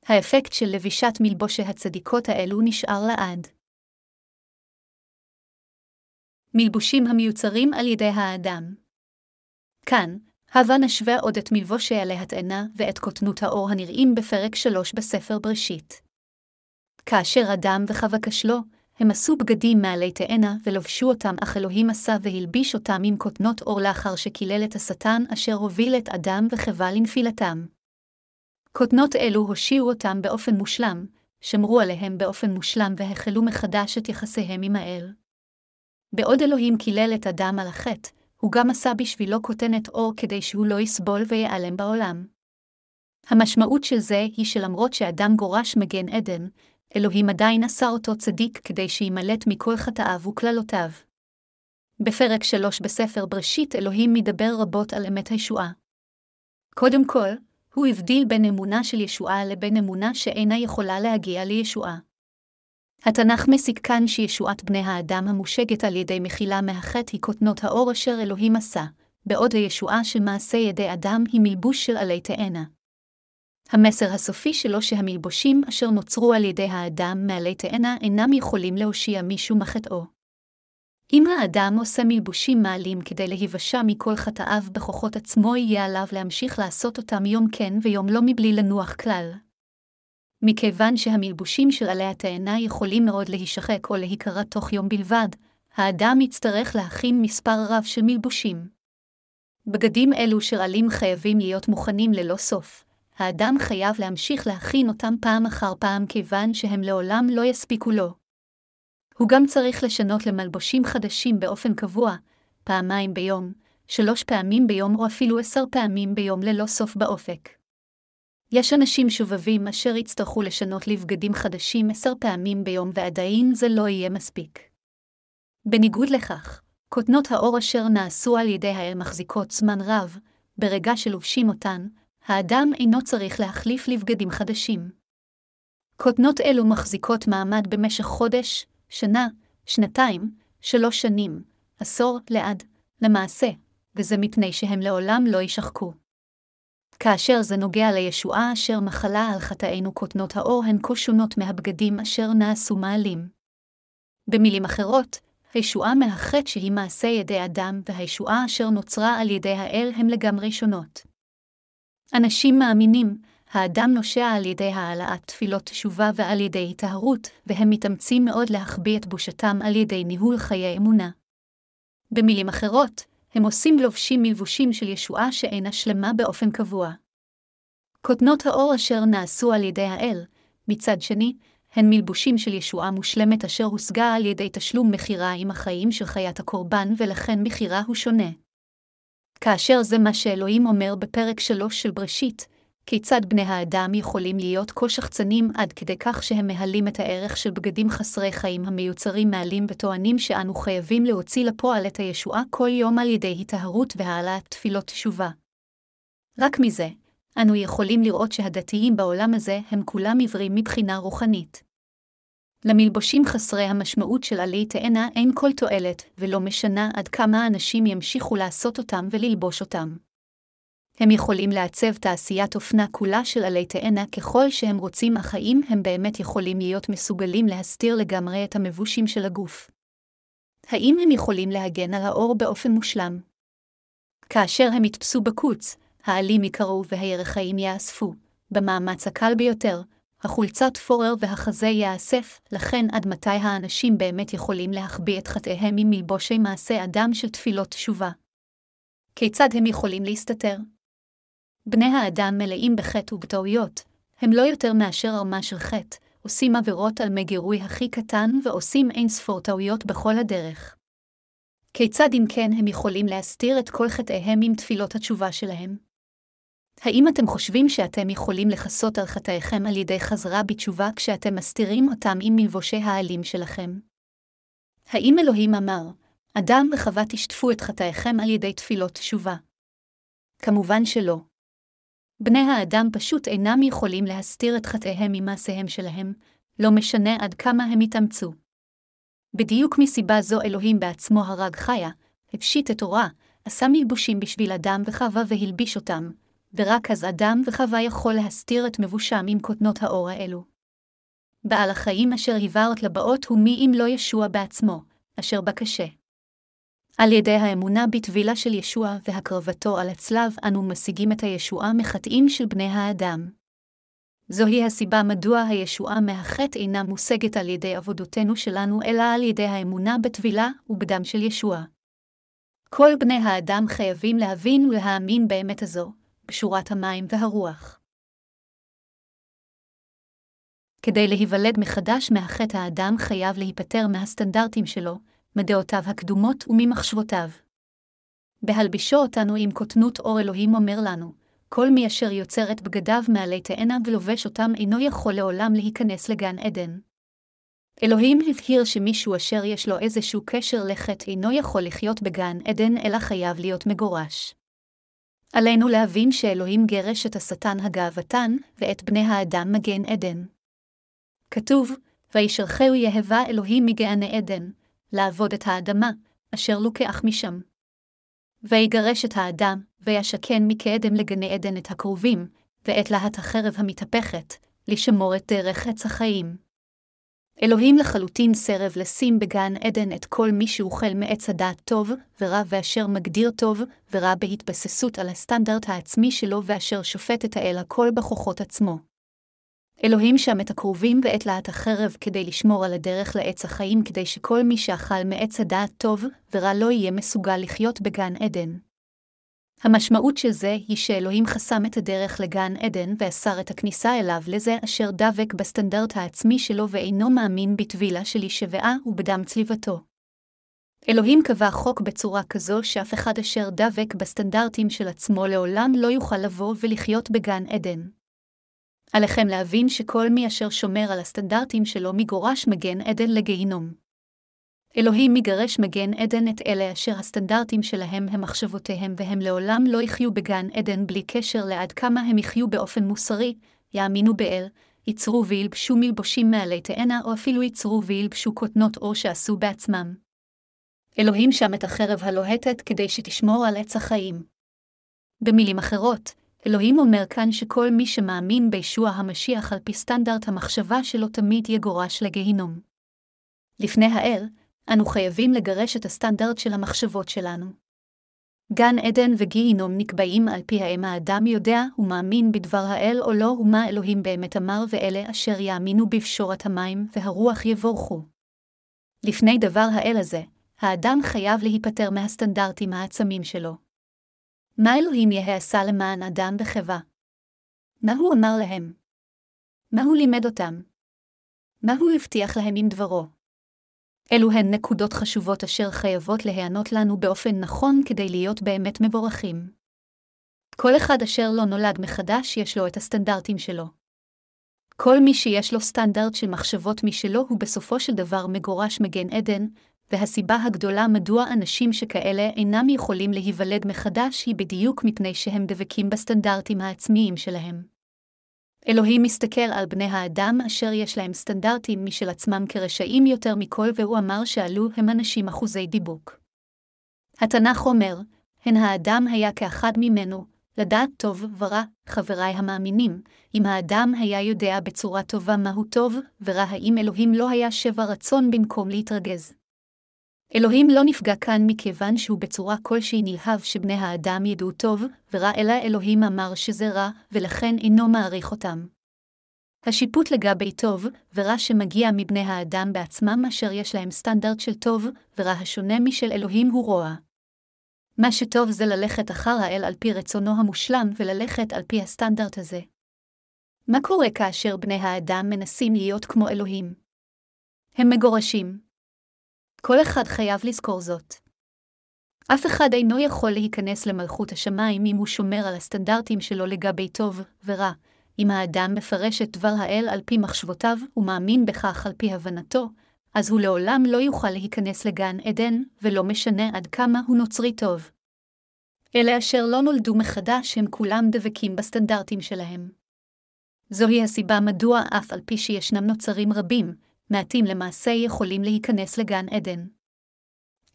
האפקט של לבישת מלבושי הצדיקות האלו נשאר לעד. מלבושים המיוצרים על ידי האדם כאן, הבה נשווה עוד את מלבושי עלי התאנה ואת קוטנות האור הנראים בפרק 3 בספר בראשית. כאשר אדם וחווה כשלו, הם עשו בגדים מעלי תאנה ולבשו אותם, אך אלוהים עשה והלביש אותם עם כותנות אור לאחר שקילל את השטן אשר הוביל את אדם וחווה לנפילתם. כותנות אלו הושיעו אותם באופן מושלם, שמרו עליהם באופן מושלם והחלו מחדש את יחסיהם עם האל. בעוד אלוהים קילל את אדם על החטא, הוא גם עשה בשבילו כותנת אור כדי שהוא לא יסבול ויעלם בעולם. המשמעות של זה היא שלמרות שאדם גורש מגן עדן, אלוהים עדיין עשה אותו צדיק כדי שימלט מכל חטאיו וקללותיו. בפרק 3 בספר בראשית אלוהים מדבר רבות על אמת הישועה. קודם כל, הוא הבדיל בין אמונה של ישועה לבין אמונה שאינה יכולה להגיע לישועה. התנ"ך מסיק כאן שישועת בני האדם המושגת על ידי מחילה מהחטא היא כותנות האור אשר אלוהים עשה, בעוד הישועה של מעשה ידי אדם היא מלבוש של עלי תאנה. המסר הסופי שלו שהמלבושים אשר נוצרו על ידי האדם מעלי תאנה אינם יכולים להושיע מישהו מחטאו. אם האדם עושה מלבושים מעלים כדי להיוושע מכל חטאיו בכוחות עצמו, יהיה עליו להמשיך לעשות אותם יום כן ויום לא מבלי לנוח כלל. מכיוון שהמלבושים של עלי התאנה יכולים מאוד להישחק או להיקרע תוך יום בלבד, האדם יצטרך להכין מספר רב של מלבושים. בגדים אלו של עלים חייבים להיות מוכנים ללא סוף. האדם חייב להמשיך להכין אותם פעם אחר פעם כיוון שהם לעולם לא יספיקו לו. הוא גם צריך לשנות למלבושים חדשים באופן קבוע, פעמיים ביום, שלוש פעמים ביום או אפילו עשר פעמים ביום ללא סוף באופק. יש אנשים שובבים אשר יצטרכו לשנות לבגדים חדשים עשר פעמים ביום ועדיין זה לא יהיה מספיק. בניגוד לכך, כותנות האור אשר נעשו על ידי האל מחזיקות זמן רב, ברגע שלובשים אותן, האדם אינו צריך להחליף לבגדים חדשים. כותנות אלו מחזיקות מעמד במשך חודש, שנה, שנתיים, שלוש שנים, עשור, לעד, למעשה, וזה מפני שהם לעולם לא יישחקו. כאשר זה נוגע לישועה אשר מחלה על חטאינו כותנות האור הן כה שונות מהבגדים אשר נעשו מעלים. במילים אחרות, הישועה מהחטא שהיא מעשה ידי אדם והישועה אשר נוצרה על ידי האל הם לגמרי שונות. אנשים מאמינים, האדם נושע על ידי העלאת תפילות תשובה ועל ידי היטהרות, והם מתאמצים מאוד להחביא את בושתם על ידי ניהול חיי אמונה. במילים אחרות, הם עושים לובשים מלבושים של ישועה שאינה שלמה באופן קבוע. כותנות האור אשר נעשו על ידי האל, מצד שני, הן מלבושים של ישועה מושלמת אשר הושגה על ידי תשלום מכירה עם החיים של חיית הקורבן, ולכן מכירה הוא שונה. כאשר זה מה שאלוהים אומר בפרק שלוש של בראשית, כיצד בני האדם יכולים להיות כה שחצנים עד כדי כך שהם מהלים את הערך של בגדים חסרי חיים המיוצרים מעלים וטוענים שאנו חייבים להוציא לפועל את הישועה כל יום על ידי היטהרות והעלאת תפילות תשובה. רק מזה, אנו יכולים לראות שהדתיים בעולם הזה הם כולם עיוורים מבחינה רוחנית. למלבושים חסרי המשמעות של עלי תאנה אין כל תועלת, ולא משנה עד כמה אנשים ימשיכו לעשות אותם וללבוש אותם. הם יכולים לעצב תעשיית אופנה כולה של עלי תאנה ככל שהם רוצים, אך האם הם באמת יכולים להיות מסוגלים להסתיר לגמרי את המבושים של הגוף? האם הם יכולים להגן על האור באופן מושלם? כאשר הם יתפסו בקוץ, העלים יקרו והירחיים יאספו, במאמץ הקל ביותר, החולצת פורר והחזה יאסף, לכן עד מתי האנשים באמת יכולים להחביא את חטאיהם עם מלבושי מעשה אדם של תפילות תשובה? כיצד הם יכולים להסתתר? בני האדם מלאים בחטא ובטעויות, הם לא יותר מאשר ערמה של חטא, עושים עבירות על מגירוי הכי קטן ועושים אין ספור טעויות בכל הדרך. כיצד אם כן הם יכולים להסתיר את כל חטאיהם עם תפילות התשובה שלהם? האם אתם חושבים שאתם יכולים לכסות על חטאיכם על ידי חזרה בתשובה כשאתם מסתירים אותם עם מלבושי העלים שלכם? האם אלוהים אמר, אדם וחווה תשטפו את חטאיכם על ידי תפילות תשובה? כמובן שלא. בני האדם פשוט אינם יכולים להסתיר את חטאיהם ממעשיהם שלהם, לא משנה עד כמה הם יתאמצו. בדיוק מסיבה זו אלוהים בעצמו הרג חיה, הפשיט את אורה, עשה מלבושים בשביל אדם וחווה והלביש אותם, ורק אז אדם וחווה יכול להסתיר את מבושם עם כותנות האור האלו. בעל החיים אשר היווה לבאות הוא מי אם לא ישוע בעצמו, אשר בקשה. על ידי האמונה בטבילה של ישוע והקרבתו על הצלב, אנו משיגים את הישועה מחטאים של בני האדם. זוהי הסיבה מדוע הישועה מהחטא אינה מושגת על ידי עבודותינו שלנו, אלא על ידי האמונה בטבילה ובדם של ישוע. כל בני האדם חייבים להבין ולהאמין באמת הזו, בשורת המים והרוח. כדי להיוולד מחדש מהחטא האדם חייב להיפטר מהסטנדרטים שלו, מדעותיו הקדומות וממחשבותיו. בהלבישו אותנו עם קוטנות אור אלוהים אומר לנו, כל מי אשר יוצר את בגדיו מעלי תאנה ולובש אותם אינו יכול לעולם להיכנס לגן עדן. אלוהים הבהיר שמישהו אשר יש לו איזשהו קשר לחטא אינו יכול לחיות בגן עדן אלא חייב להיות מגורש. עלינו להבין שאלוהים גרש את השטן הגאוותן, ואת בני האדם מגן עדן. כתוב, וישרחהו יהבה אלוהים מגעני עדן, לעבוד את האדמה, אשר לוקח משם. ויגרש את האדם, וישכן מקדם לגני עדן את הקרובים, ואת להט החרב המתהפכת, לשמור את דרך עץ החיים. אלוהים לחלוטין סרב לשים בגן עדן את כל מי שאוכל מעץ הדעת טוב ורע ואשר מגדיר טוב ורע בהתבססות על הסטנדרט העצמי שלו ואשר שופט את האל הכל בכוחות עצמו. אלוהים שם את הקרובים ואת להט החרב כדי לשמור על הדרך לעץ החיים כדי שכל מי שאכל מעץ הדעת טוב ורע לא יהיה מסוגל לחיות בגן עדן. המשמעות של זה היא שאלוהים חסם את הדרך לגן עדן ואסר את הכניסה אליו לזה אשר דבק בסטנדרט העצמי שלו ואינו מאמין בטבילה של ישבעה ובדם צליבתו. אלוהים קבע חוק בצורה כזו שאף אחד אשר דבק בסטנדרטים של עצמו לעולם לא יוכל לבוא ולחיות בגן עדן. עליכם להבין שכל מי אשר שומר על הסטנדרטים שלו מגורש מגן עדן לגיהינום. אלוהים מגרש מגן עדן את אלה אשר הסטנדרטים שלהם הם מחשבותיהם והם לעולם לא יחיו בגן עדן בלי קשר לעד כמה הם יחיו באופן מוסרי, יאמינו באל, ייצרו וילבשו מלבושים מעלי תאנה או אפילו ייצרו וילבשו כותנות אור שעשו בעצמם. אלוהים שם את החרב הלוהטת כדי שתשמור על עץ החיים. במילים אחרות, אלוהים אומר כאן שכל מי שמאמין בישוע המשיח על פי סטנדרט המחשבה שלו תמיד יגורש לגיהינום. לפני האל, אנו חייבים לגרש את הסטנדרט של המחשבות שלנו. גן עדן וגיהינום נקבעים על פי האם האדם יודע ומאמין בדבר האל או לא ומה אלוהים באמת אמר ואלה אשר יאמינו בפשורת המים והרוח יבורכו. לפני דבר האל הזה, האדם חייב להיפטר מהסטנדרטים העצמים שלו. מה אלוהים יהא עשה למען אדם וחברה? מה הוא אמר להם? מה הוא לימד אותם? מה הוא הבטיח להם עם דברו? אלו הן נקודות חשובות אשר חייבות להיענות לנו באופן נכון כדי להיות באמת מבורכים. כל אחד אשר לא נולד מחדש יש לו את הסטנדרטים שלו. כל מי שיש לו סטנדרט של מחשבות משלו הוא בסופו של דבר מגורש מגן עדן, והסיבה הגדולה מדוע אנשים שכאלה אינם יכולים להיוולד מחדש היא בדיוק מפני שהם דבקים בסטנדרטים העצמיים שלהם. אלוהים מסתכל על בני האדם אשר יש להם סטנדרטים משל עצמם כרשעים יותר מכל, והוא אמר שעלו הם אנשים אחוזי דיבוק. התנ"ך אומר, הן האדם היה כאחד ממנו, לדעת טוב ורע, חבריי המאמינים, אם האדם היה יודע בצורה טובה מהו טוב ורע, האם אלוהים לא היה שבע רצון במקום להתרגז. אלוהים לא נפגע כאן מכיוון שהוא בצורה כלשהי נלהב שבני האדם ידעו טוב ורע, אלא אלוהים אמר שזה רע, ולכן אינו מעריך אותם. השיפוט לגבי טוב ורע שמגיע מבני האדם בעצמם אשר יש להם סטנדרט של טוב ורע השונה משל אלוהים הוא רוע. מה שטוב זה ללכת אחר האל על פי רצונו המושלם וללכת על פי הסטנדרט הזה. מה קורה כאשר בני האדם מנסים להיות כמו אלוהים? הם מגורשים. כל אחד חייב לזכור זאת. אף אחד אינו יכול להיכנס למלכות השמיים אם הוא שומר על הסטנדרטים שלו לגבי טוב ורע, אם האדם מפרש את דבר האל על פי מחשבותיו ומאמין בכך על פי הבנתו, אז הוא לעולם לא יוכל להיכנס לגן עדן, ולא משנה עד כמה הוא נוצרי טוב. אלה אשר לא נולדו מחדש הם כולם דבקים בסטנדרטים שלהם. זוהי הסיבה מדוע אף על פי שישנם נוצרים רבים, מעטים למעשה יכולים להיכנס לגן עדן.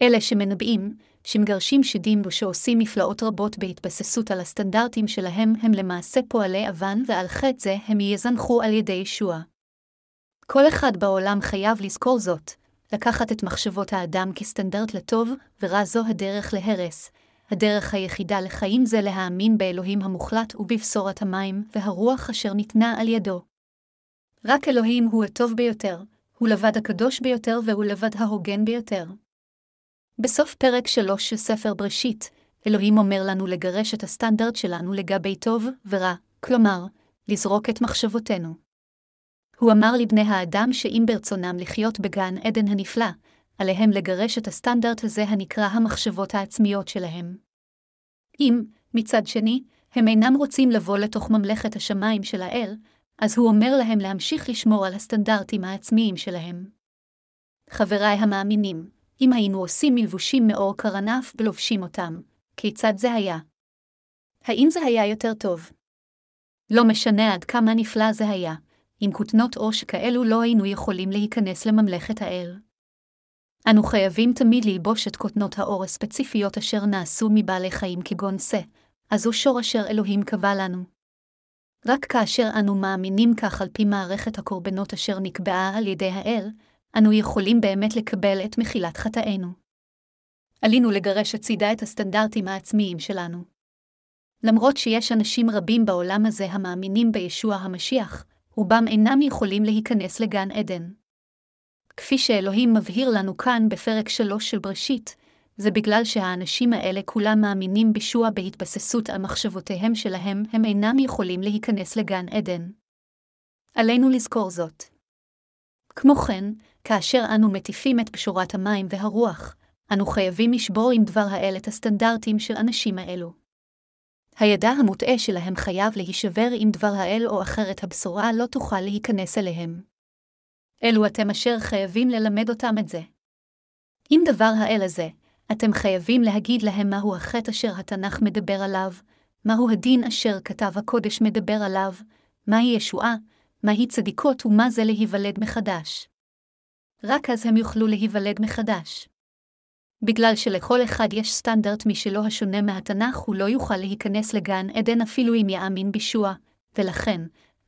אלה שמנבאים, שמגרשים שדים ושעושים מפלאות רבות בהתבססות על הסטנדרטים שלהם הם למעשה פועלי אבן ועל חטא זה הם יזנחו על ידי ישוע. כל אחד בעולם חייב לזכור זאת, לקחת את מחשבות האדם כסטנדרט לטוב, ורע זו הדרך להרס. הדרך היחידה לחיים זה להאמין באלוהים המוחלט ובבשורת המים והרוח אשר ניתנה על ידו. רק אלוהים הוא הטוב ביותר, הוא לבד הקדוש ביותר והוא לבד ההוגן ביותר. בסוף פרק 3 של ספר בראשית, אלוהים אומר לנו לגרש את הסטנדרט שלנו לגבי טוב ורע, כלומר, לזרוק את מחשבותינו. הוא אמר לבני האדם שאם ברצונם לחיות בגן עדן הנפלא, עליהם לגרש את הסטנדרט הזה הנקרא המחשבות העצמיות שלהם. אם, מצד שני, הם אינם רוצים לבוא לתוך ממלכת השמיים של האל, אז הוא אומר להם להמשיך לשמור על הסטנדרטים העצמיים שלהם. חבריי המאמינים, אם היינו עושים מלבושים מאור קרנף ולובשים אותם, כיצד זה היה? האם זה היה יותר טוב? לא משנה עד כמה נפלא זה היה, עם כותנות עור שכאלו לא היינו יכולים להיכנס לממלכת האל. אנו חייבים תמיד ללבוש את כותנות האור הספציפיות אשר נעשו מבעלי חיים כגון שא, אז הוא שור אשר אלוהים קבע לנו. רק כאשר אנו מאמינים כך על פי מערכת הקורבנות אשר נקבעה על ידי האל, אנו יכולים באמת לקבל את מחילת חטאינו. עלינו לגרש הצידה את הסטנדרטים העצמיים שלנו. למרות שיש אנשים רבים בעולם הזה המאמינים בישוע המשיח, רובם אינם יכולים להיכנס לגן עדן. כפי שאלוהים מבהיר לנו כאן בפרק 3 של בראשית, זה בגלל שהאנשים האלה כולם מאמינים בישוע בהתבססות על מחשבותיהם שלהם, הם אינם יכולים להיכנס לגן עדן. עלינו לזכור זאת. כמו כן, כאשר אנו מטיפים את בשורת המים והרוח, אנו חייבים לשבור עם דבר האל את הסטנדרטים של אנשים האלו. הידע המוטעה שלהם חייב להישבר עם דבר האל או אחרת הבשורה לא תוכל להיכנס אליהם. אלו אתם אשר חייבים ללמד אותם את זה. עם דבר האל הזה, אתם חייבים להגיד להם מהו החטא אשר התנ"ך מדבר עליו, מהו הדין אשר כתב הקודש מדבר עליו, מהי ישועה, מהי צדיקות ומה זה להיוולד מחדש. רק אז הם יוכלו להיוולד מחדש. בגלל שלכל אחד יש סטנדרט משלו השונה מהתנ"ך, הוא לא יוכל להיכנס לגן עדן אפילו אם יאמין בישוע, ולכן,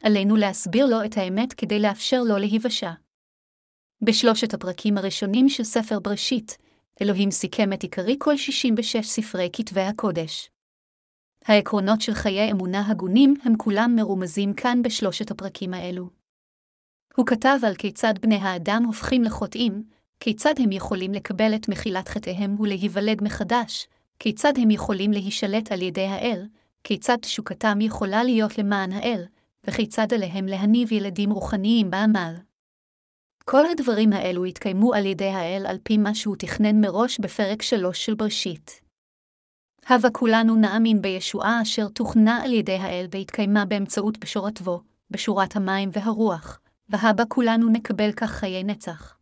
עלינו להסביר לו את האמת כדי לאפשר לו להיוושע. בשלושת הפרקים הראשונים של ספר בראשית, אלוהים סיכם את עיקרי כל 66 ספרי כתבי הקודש. העקרונות של חיי אמונה הגונים הם כולם מרומזים כאן בשלושת הפרקים האלו. הוא כתב על כיצד בני האדם הופכים לחוטאים, כיצד הם יכולים לקבל את מחילת חטאיהם ולהיוולד מחדש, כיצד הם יכולים להישלט על ידי האל, כיצד תשוקתם יכולה להיות למען האל, וכיצד עליהם להניב ילדים רוחניים בעמל. כל הדברים האלו התקיימו על ידי האל על פי מה שהוא תכנן מראש בפרק שלוש של בראשית. הווה כולנו נאמין בישועה אשר תוכנה על ידי האל והתקיימה באמצעות בשורתו, בשורת המים והרוח, והבה כולנו נקבל כך חיי נצח.